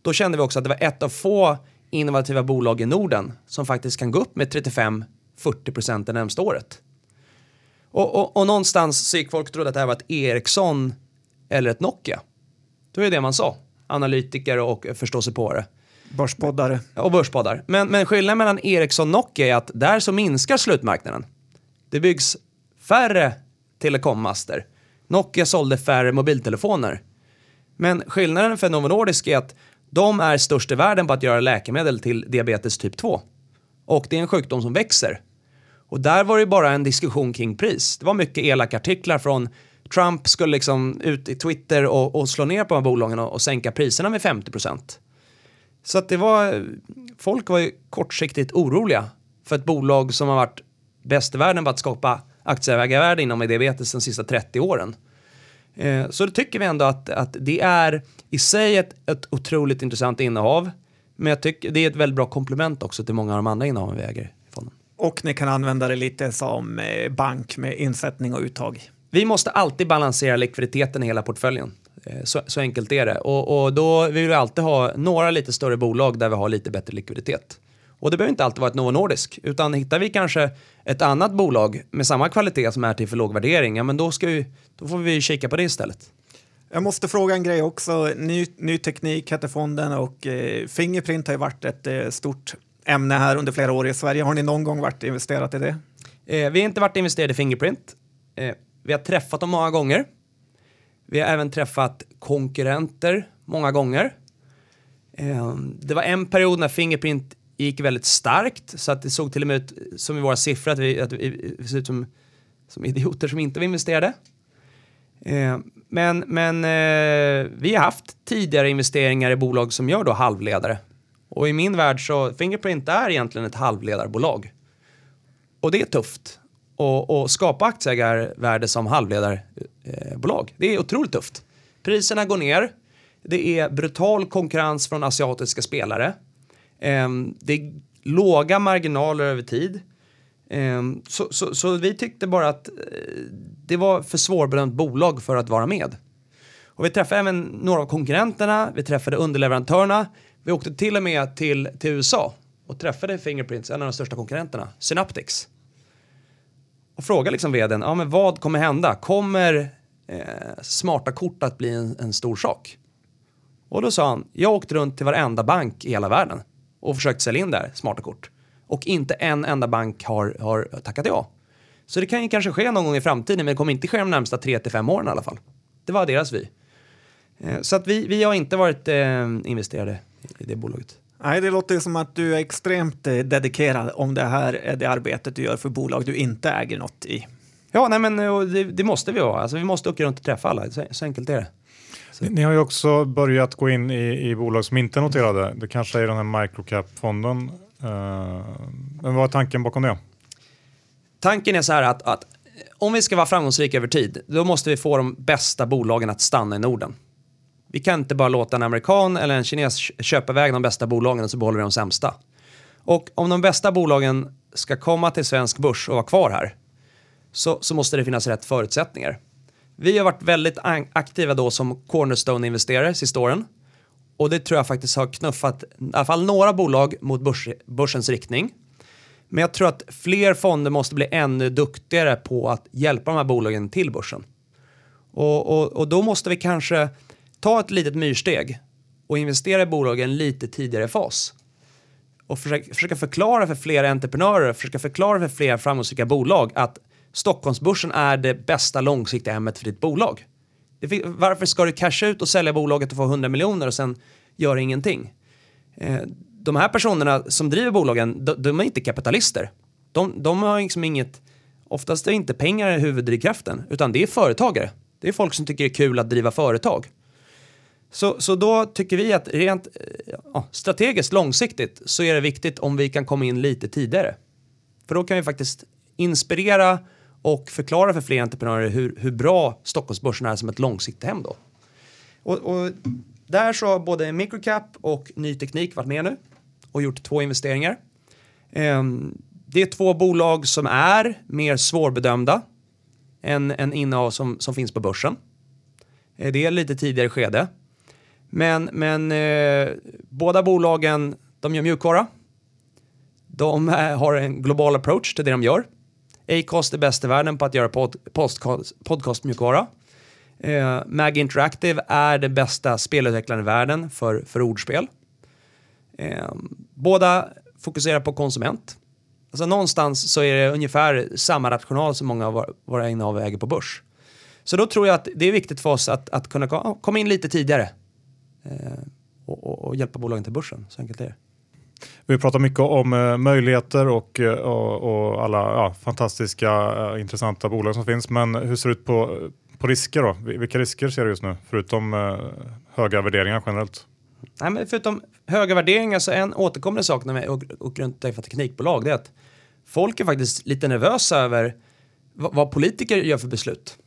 Då kände vi också att det var ett av få innovativa bolag i Norden som faktiskt kan gå upp med 35-40 procent det närmsta året. Och, och, och, någonstans så gick folk och trodde att det här var ett Ericsson eller ett Nokia. Det var ju det man sa. Analytiker och förståsigpåare. Börspoddare. Och börspoddar. Men, men skillnaden mellan Ericsson och Nokia är att där så minskar slutmarknaden. Det byggs färre telekommaster. Nokia sålde färre mobiltelefoner. Men skillnaden för Novo Nordisk är att de är störst i världen på att göra läkemedel till diabetes typ 2. Och det är en sjukdom som växer. Och där var det bara en diskussion kring pris. Det var mycket elaka artiklar från Trump skulle liksom ut i Twitter och, och slå ner på de här bolagen och, och sänka priserna med 50% Så att det var, folk var ju kortsiktigt oroliga för ett bolag som har varit bäst i världen på att skapa aktieägarvärde inom diabetes de sista 30 åren. Eh, så då tycker vi ändå att, att det är i sig ett, ett otroligt intressant innehav. Men jag tycker det är ett väldigt bra komplement också till många av de andra innehaven vi äger i fonden. Och ni kan använda det lite som eh, bank med insättning och uttag. Vi måste alltid balansera likviditeten i hela portföljen. Eh, så, så enkelt är det. Och, och då vill vi alltid ha några lite större bolag där vi har lite bättre likviditet. Och det behöver inte alltid vara ett Novo Nordisk, utan hittar vi kanske ett annat bolag med samma kvalitet som är till för låg värdering, ja men då, ska vi, då får vi kika på det istället. Jag måste fråga en grej också. Ny, ny teknik heter fonden och eh, Fingerprint har ju varit ett eh, stort ämne här under flera år i Sverige. Har ni någon gång varit investerat i det? Eh, vi har inte varit investerade i Fingerprint. Eh, vi har träffat dem många gånger. Vi har även träffat konkurrenter många gånger. Eh, det var en period när Fingerprint gick väldigt starkt så att det såg till och med ut som i våra siffror att vi, att vi, vi såg ut som, som idioter som inte var investerade. Eh, men men eh, vi har haft tidigare investeringar i bolag som gör då halvledare. Och i min värld så Fingerprint är egentligen ett halvledarbolag. Och det är tufft att skapa aktieägarvärde som halvledarbolag. Eh, det är otroligt tufft. Priserna går ner. Det är brutal konkurrens från asiatiska spelare. eh, det är låga marginaler över tid. Ehm, så, så, så, vi tyckte bara att eh, det var för svårbedömt bolag för att vara med. Och vi träffade även några av konkurrenterna, vi träffade underleverantörerna. Vi åkte till och med till, till USA och träffade Fingerprints, en av de största konkurrenterna, Synaptics. Och frågade liksom vdn, ja men vad kommer hända? Kommer eh, smarta kort att bli en, en stor sak? Och då sa han, jag åkte runt till varenda bank i hela världen och försökt sälja in där smarta kort. Och inte en enda bank har, har tackat ja. Så det kan ju kanske ske någon gång i framtiden, men det kommer inte ske de närmsta 3 till 5 åren i alla fall. Det var deras vy. Eh, så att vi, vi har inte varit eh, investerade i det bolaget. Nej, det låter som att du är extremt eh, dedikerad om det här är det arbetet du gör för bolag du inte äger något i. Ja, nej, men det, det måste vi vara. Alltså, vi måste åka runt och träffa alla. Så, så enkelt är det. Ni, ni, har ju också börjat gå in i, i bolag som inte är noterade. Det kanske är den här microcap-fonden. Eh, men vad är tanken bakom det? Tanken är så här att, att om vi ska vara framgångsrika över tid, då måste vi få de bästa bolagen att stanna i Norden. Vi kan inte bara låta en amerikan eller en kines köpa iväg de bästa bolagen och så behåller vi de sämsta. Och om de bästa bolagen ska komma till svensk börs och vara kvar här så, så måste det finnas rätt förutsättningar. Vi har varit väldigt aktiva då som Cornerstone-investerare sista åren. Och det tror jag faktiskt har knuffat i alla fall några bolag mot börs, börsens riktning. Men jag tror att fler fonder måste bli ännu duktigare på att hjälpa de här bolagen till börsen. Och, och, och då måste vi kanske ta ett litet myrsteg och investera i bolagen lite tidigare fas. Och försöka, försöka förklara för fler entreprenörer, försöka förklara för fler framgångsrika bolag att Stockholmsbörsen är det bästa långsiktiga hemmet för ditt bolag. Det, varför ska du casha ut och sälja bolaget och få 100 miljoner och sen göra ingenting? Eh, de här personerna som driver bolagen, de, de är inte kapitalister. De, de har liksom inget, oftast är inte pengar huvuddrivkraften, utan det är företagare. Det är folk som tycker det är kul att driva företag. Så, så då tycker vi att rent eh, ja, strategiskt långsiktigt så är det viktigt om vi kan komma in lite tidigare. För då kan vi faktiskt inspirera och förklara för fler entreprenörer hur, hur bra Stockholmsbörsen är som ett långsiktigt hem då. Och, och där så har både Microcap och Ny Teknik varit med nu och gjort två investeringar. Ehm, det är två bolag som är mer svårbedömda än, än innehav som, som finns på börsen. Ehm, det är lite tidigare skede. Men, men eh, båda bolagen, de gör mjukvara. De har en global approach till det de gör. Acast är bäst i världen på att göra pod, podcast, podcastmjukvara. Eh, Mag Interactive är det bästa spelutvecklaren i världen för, för ordspel. Eh, båda fokuserar på konsument. Alltså någonstans så är det ungefär samma rational som många av våra innehav äger på börs. Så då tror jag att det är viktigt för oss att, att kunna komma in lite tidigare eh, och, och, och, hjälpa bolagen till börsen. Så enkelt är det. Vi pratar mycket om eh, möjligheter och, eh, och, och, alla ja, fantastiska eh, intressanta bolag som finns. Men hur ser det ut på, på risker då? Vilka risker ser du just nu förutom eh, höga värderingar generellt? Nej, men förutom höga värderingar så en återkommande sak när vi åker runt för teknikbolag det är att folk är faktiskt lite nervösa över vad politiker gör för beslut.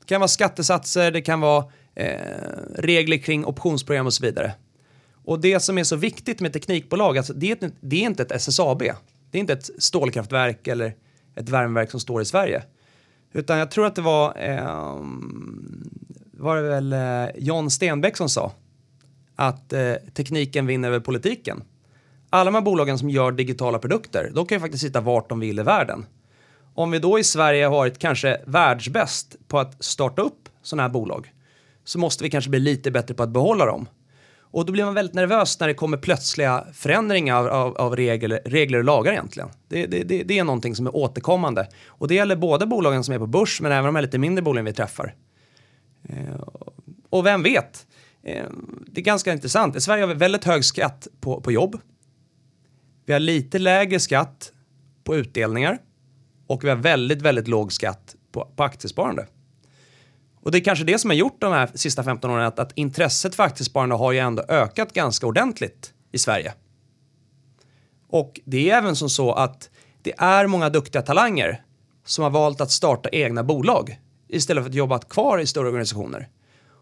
Det kan vara skattesatser, det kan vara eh, regler kring optionsprogram och så vidare. Och det som är så viktigt med teknikbolag, alltså det, är, det är inte ett SSAB. Det är inte ett stålkraftverk eller ett värmeverk som står i Sverige. Utan jag tror att det var, eh, var det väl eh, John Stenbeck som sa att eh, tekniken vinner över politiken. Alla de här bolagen som gör digitala produkter, de kan ju faktiskt sitta vart de vill i världen. Om vi då i Sverige har varit kanske världsbäst på att starta upp sådana här bolag så måste vi kanske bli lite bättre på att behålla dem. Och då blir man väldigt nervös när det kommer plötsliga förändringar av, av, av regler, regler och lagar egentligen. Det, det, det, det, är någonting som är återkommande. Och det gäller både bolagen som är på börs men även de här lite mindre bolagen vi träffar. Eh, och vem vet? Eh, det är ganska intressant. I Sverige har vi väldigt hög skatt på, på jobb. Vi har lite lägre skatt på utdelningar och vi har väldigt, väldigt låg skatt på, på aktiesparande. Och det är kanske det som har gjort de här sista 15 åren att, att intresset för aktiesparande har ju ändå ökat ganska ordentligt i Sverige. Och det är även som så att det är många duktiga talanger som har valt att starta egna bolag istället för att jobba kvar i större organisationer.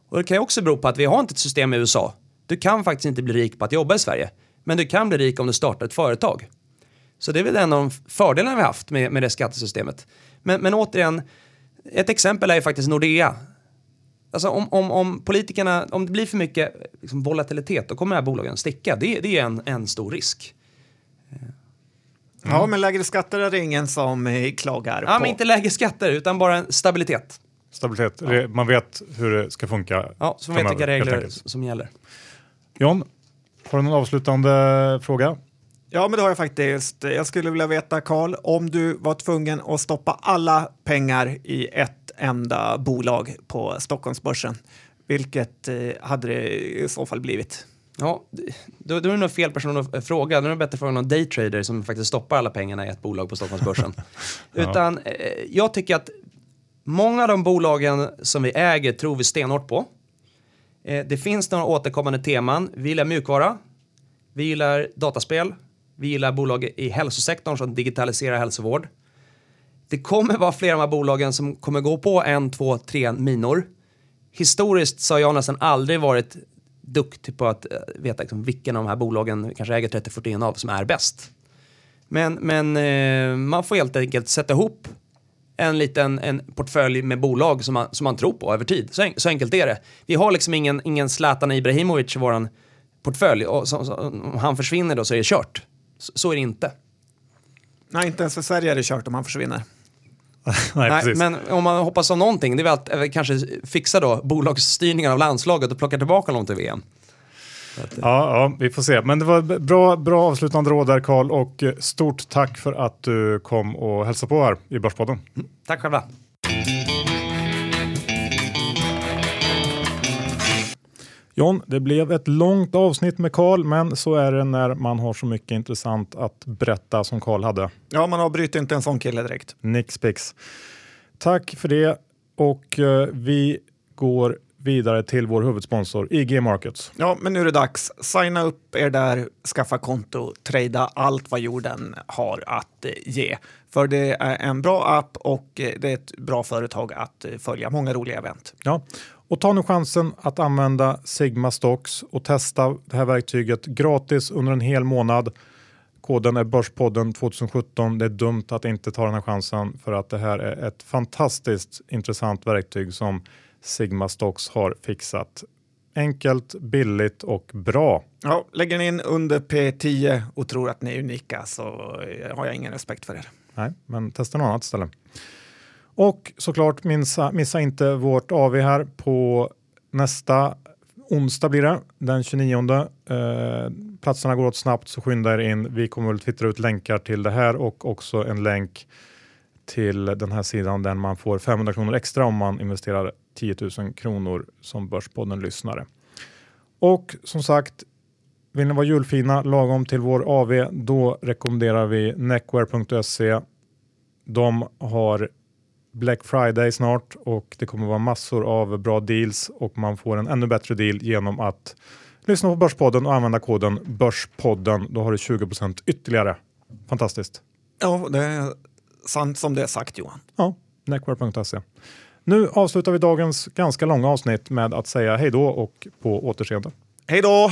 Och det kan ju också bero på att vi har inte ett system i USA. Du kan faktiskt inte bli rik på att jobba i Sverige, men du kan bli rik om du startar ett företag. Så det är väl en av de fördelarna vi haft med, med det skattesystemet. Men, men återigen, ett exempel är ju faktiskt Nordea. Alltså om, om, om politikerna, om det blir för mycket liksom volatilitet, då kommer de här bolagen sticka. Det, det är en, en stor risk. Mm. Ja, men lägre skatter är det ingen som eh, klagar ja, på. Men inte lägre skatter, utan bara stabilitet. Stabilitet, ja. man vet hur det ska funka. Ja, så man vet vilka regler som gäller. John, har du någon avslutande fråga? Ja, men det har jag faktiskt. Jag skulle vilja veta, Karl, om du var tvungen att stoppa alla pengar i ett enda bolag på Stockholmsbörsen, vilket eh, hade det i så fall blivit? Ja, då, då är det nog fel person att fråga. Då är det bättre fråga någon daytrader som faktiskt stoppar alla pengarna i ett bolag på Stockholmsbörsen. [LAUGHS] ja. Utan eh, jag tycker att många av de bolagen som vi äger tror vi stenhårt på. Eh, det finns några återkommande teman. Vi gillar mjukvara. Vi gillar dataspel. Vi gillar bolag i hälsosektorn som digitaliserar hälsovård. Det kommer vara flera av de här bolagen som kommer gå på en, två, tre minor. Historiskt så har jag nästan aldrig varit duktig på att eh, veta liksom vilken av de här bolagen, kanske äger 30-40 av, som är bäst. Men, men eh, man får helt enkelt sätta ihop en liten en portfölj med bolag som man, som man tror på över tid. Så, en, så enkelt är det. Vi har liksom ingen, ingen Zlatan Ibrahimovic i vår portfölj och så, så, om han försvinner då så är det kört. Så, så är det inte. Nej, inte ens för Sverige är det kört om han försvinner. [LAUGHS] Nej, Nej, precis. men om man hoppas av någonting, det är väl att eh, kanske fixa då bolagsstyrningen av landslaget och plocka tillbaka någon till VM. Ja, ja, vi får se. Men det var bra, bra avslutande råd där Karl och eh, stort tack för att du kom och hälsade på här i Börspodden. Tack själva. John, det blev ett långt avsnitt med Karl, men så är det när man har så mycket intressant att berätta som Karl hade. Ja, man avbryter inte en sån kille direkt. Nix pix. Tack för det och eh, vi går vidare till vår huvudsponsor IG Markets. Ja, men nu är det dags. Signa upp er där, skaffa konto, trada allt vad jorden har att eh, ge. För det är en bra app och eh, det är ett bra företag att följa. Många roliga event. Ja, och ta nu chansen att använda Sigma Stocks och testa det här verktyget gratis under en hel månad. Koden är Börspodden 2017. Det är dumt att inte ta den här chansen för att det här är ett fantastiskt intressant verktyg som Sigma Stocks har fixat. Enkelt, billigt och bra. Ja, lägger ni in under P10 och tror att ni är unika så har jag ingen respekt för er. Nej, men testa något annat ställe. Och såklart missa, missa inte vårt AV här på nästa onsdag blir det, den 29. Eh, platserna går åt snabbt så skynda er in. Vi kommer att twittra ut länkar till det här och också en länk till den här sidan där man får 500 kronor extra om man investerar 10 000 kronor som Börspodden-lyssnare. Och som sagt, vill ni vara julfina lagom till vår AV, då rekommenderar vi neckware.se. De har Black Friday snart och det kommer vara massor av bra deals och man får en ännu bättre deal genom att lyssna på Börspodden och använda koden Börspodden. Då har du 20% ytterligare. Fantastiskt. Ja, det är sant som det är sagt Johan. Ja, neckware.se. Nu avslutar vi dagens ganska långa avsnitt med att säga hej då och på återseende. Hej då!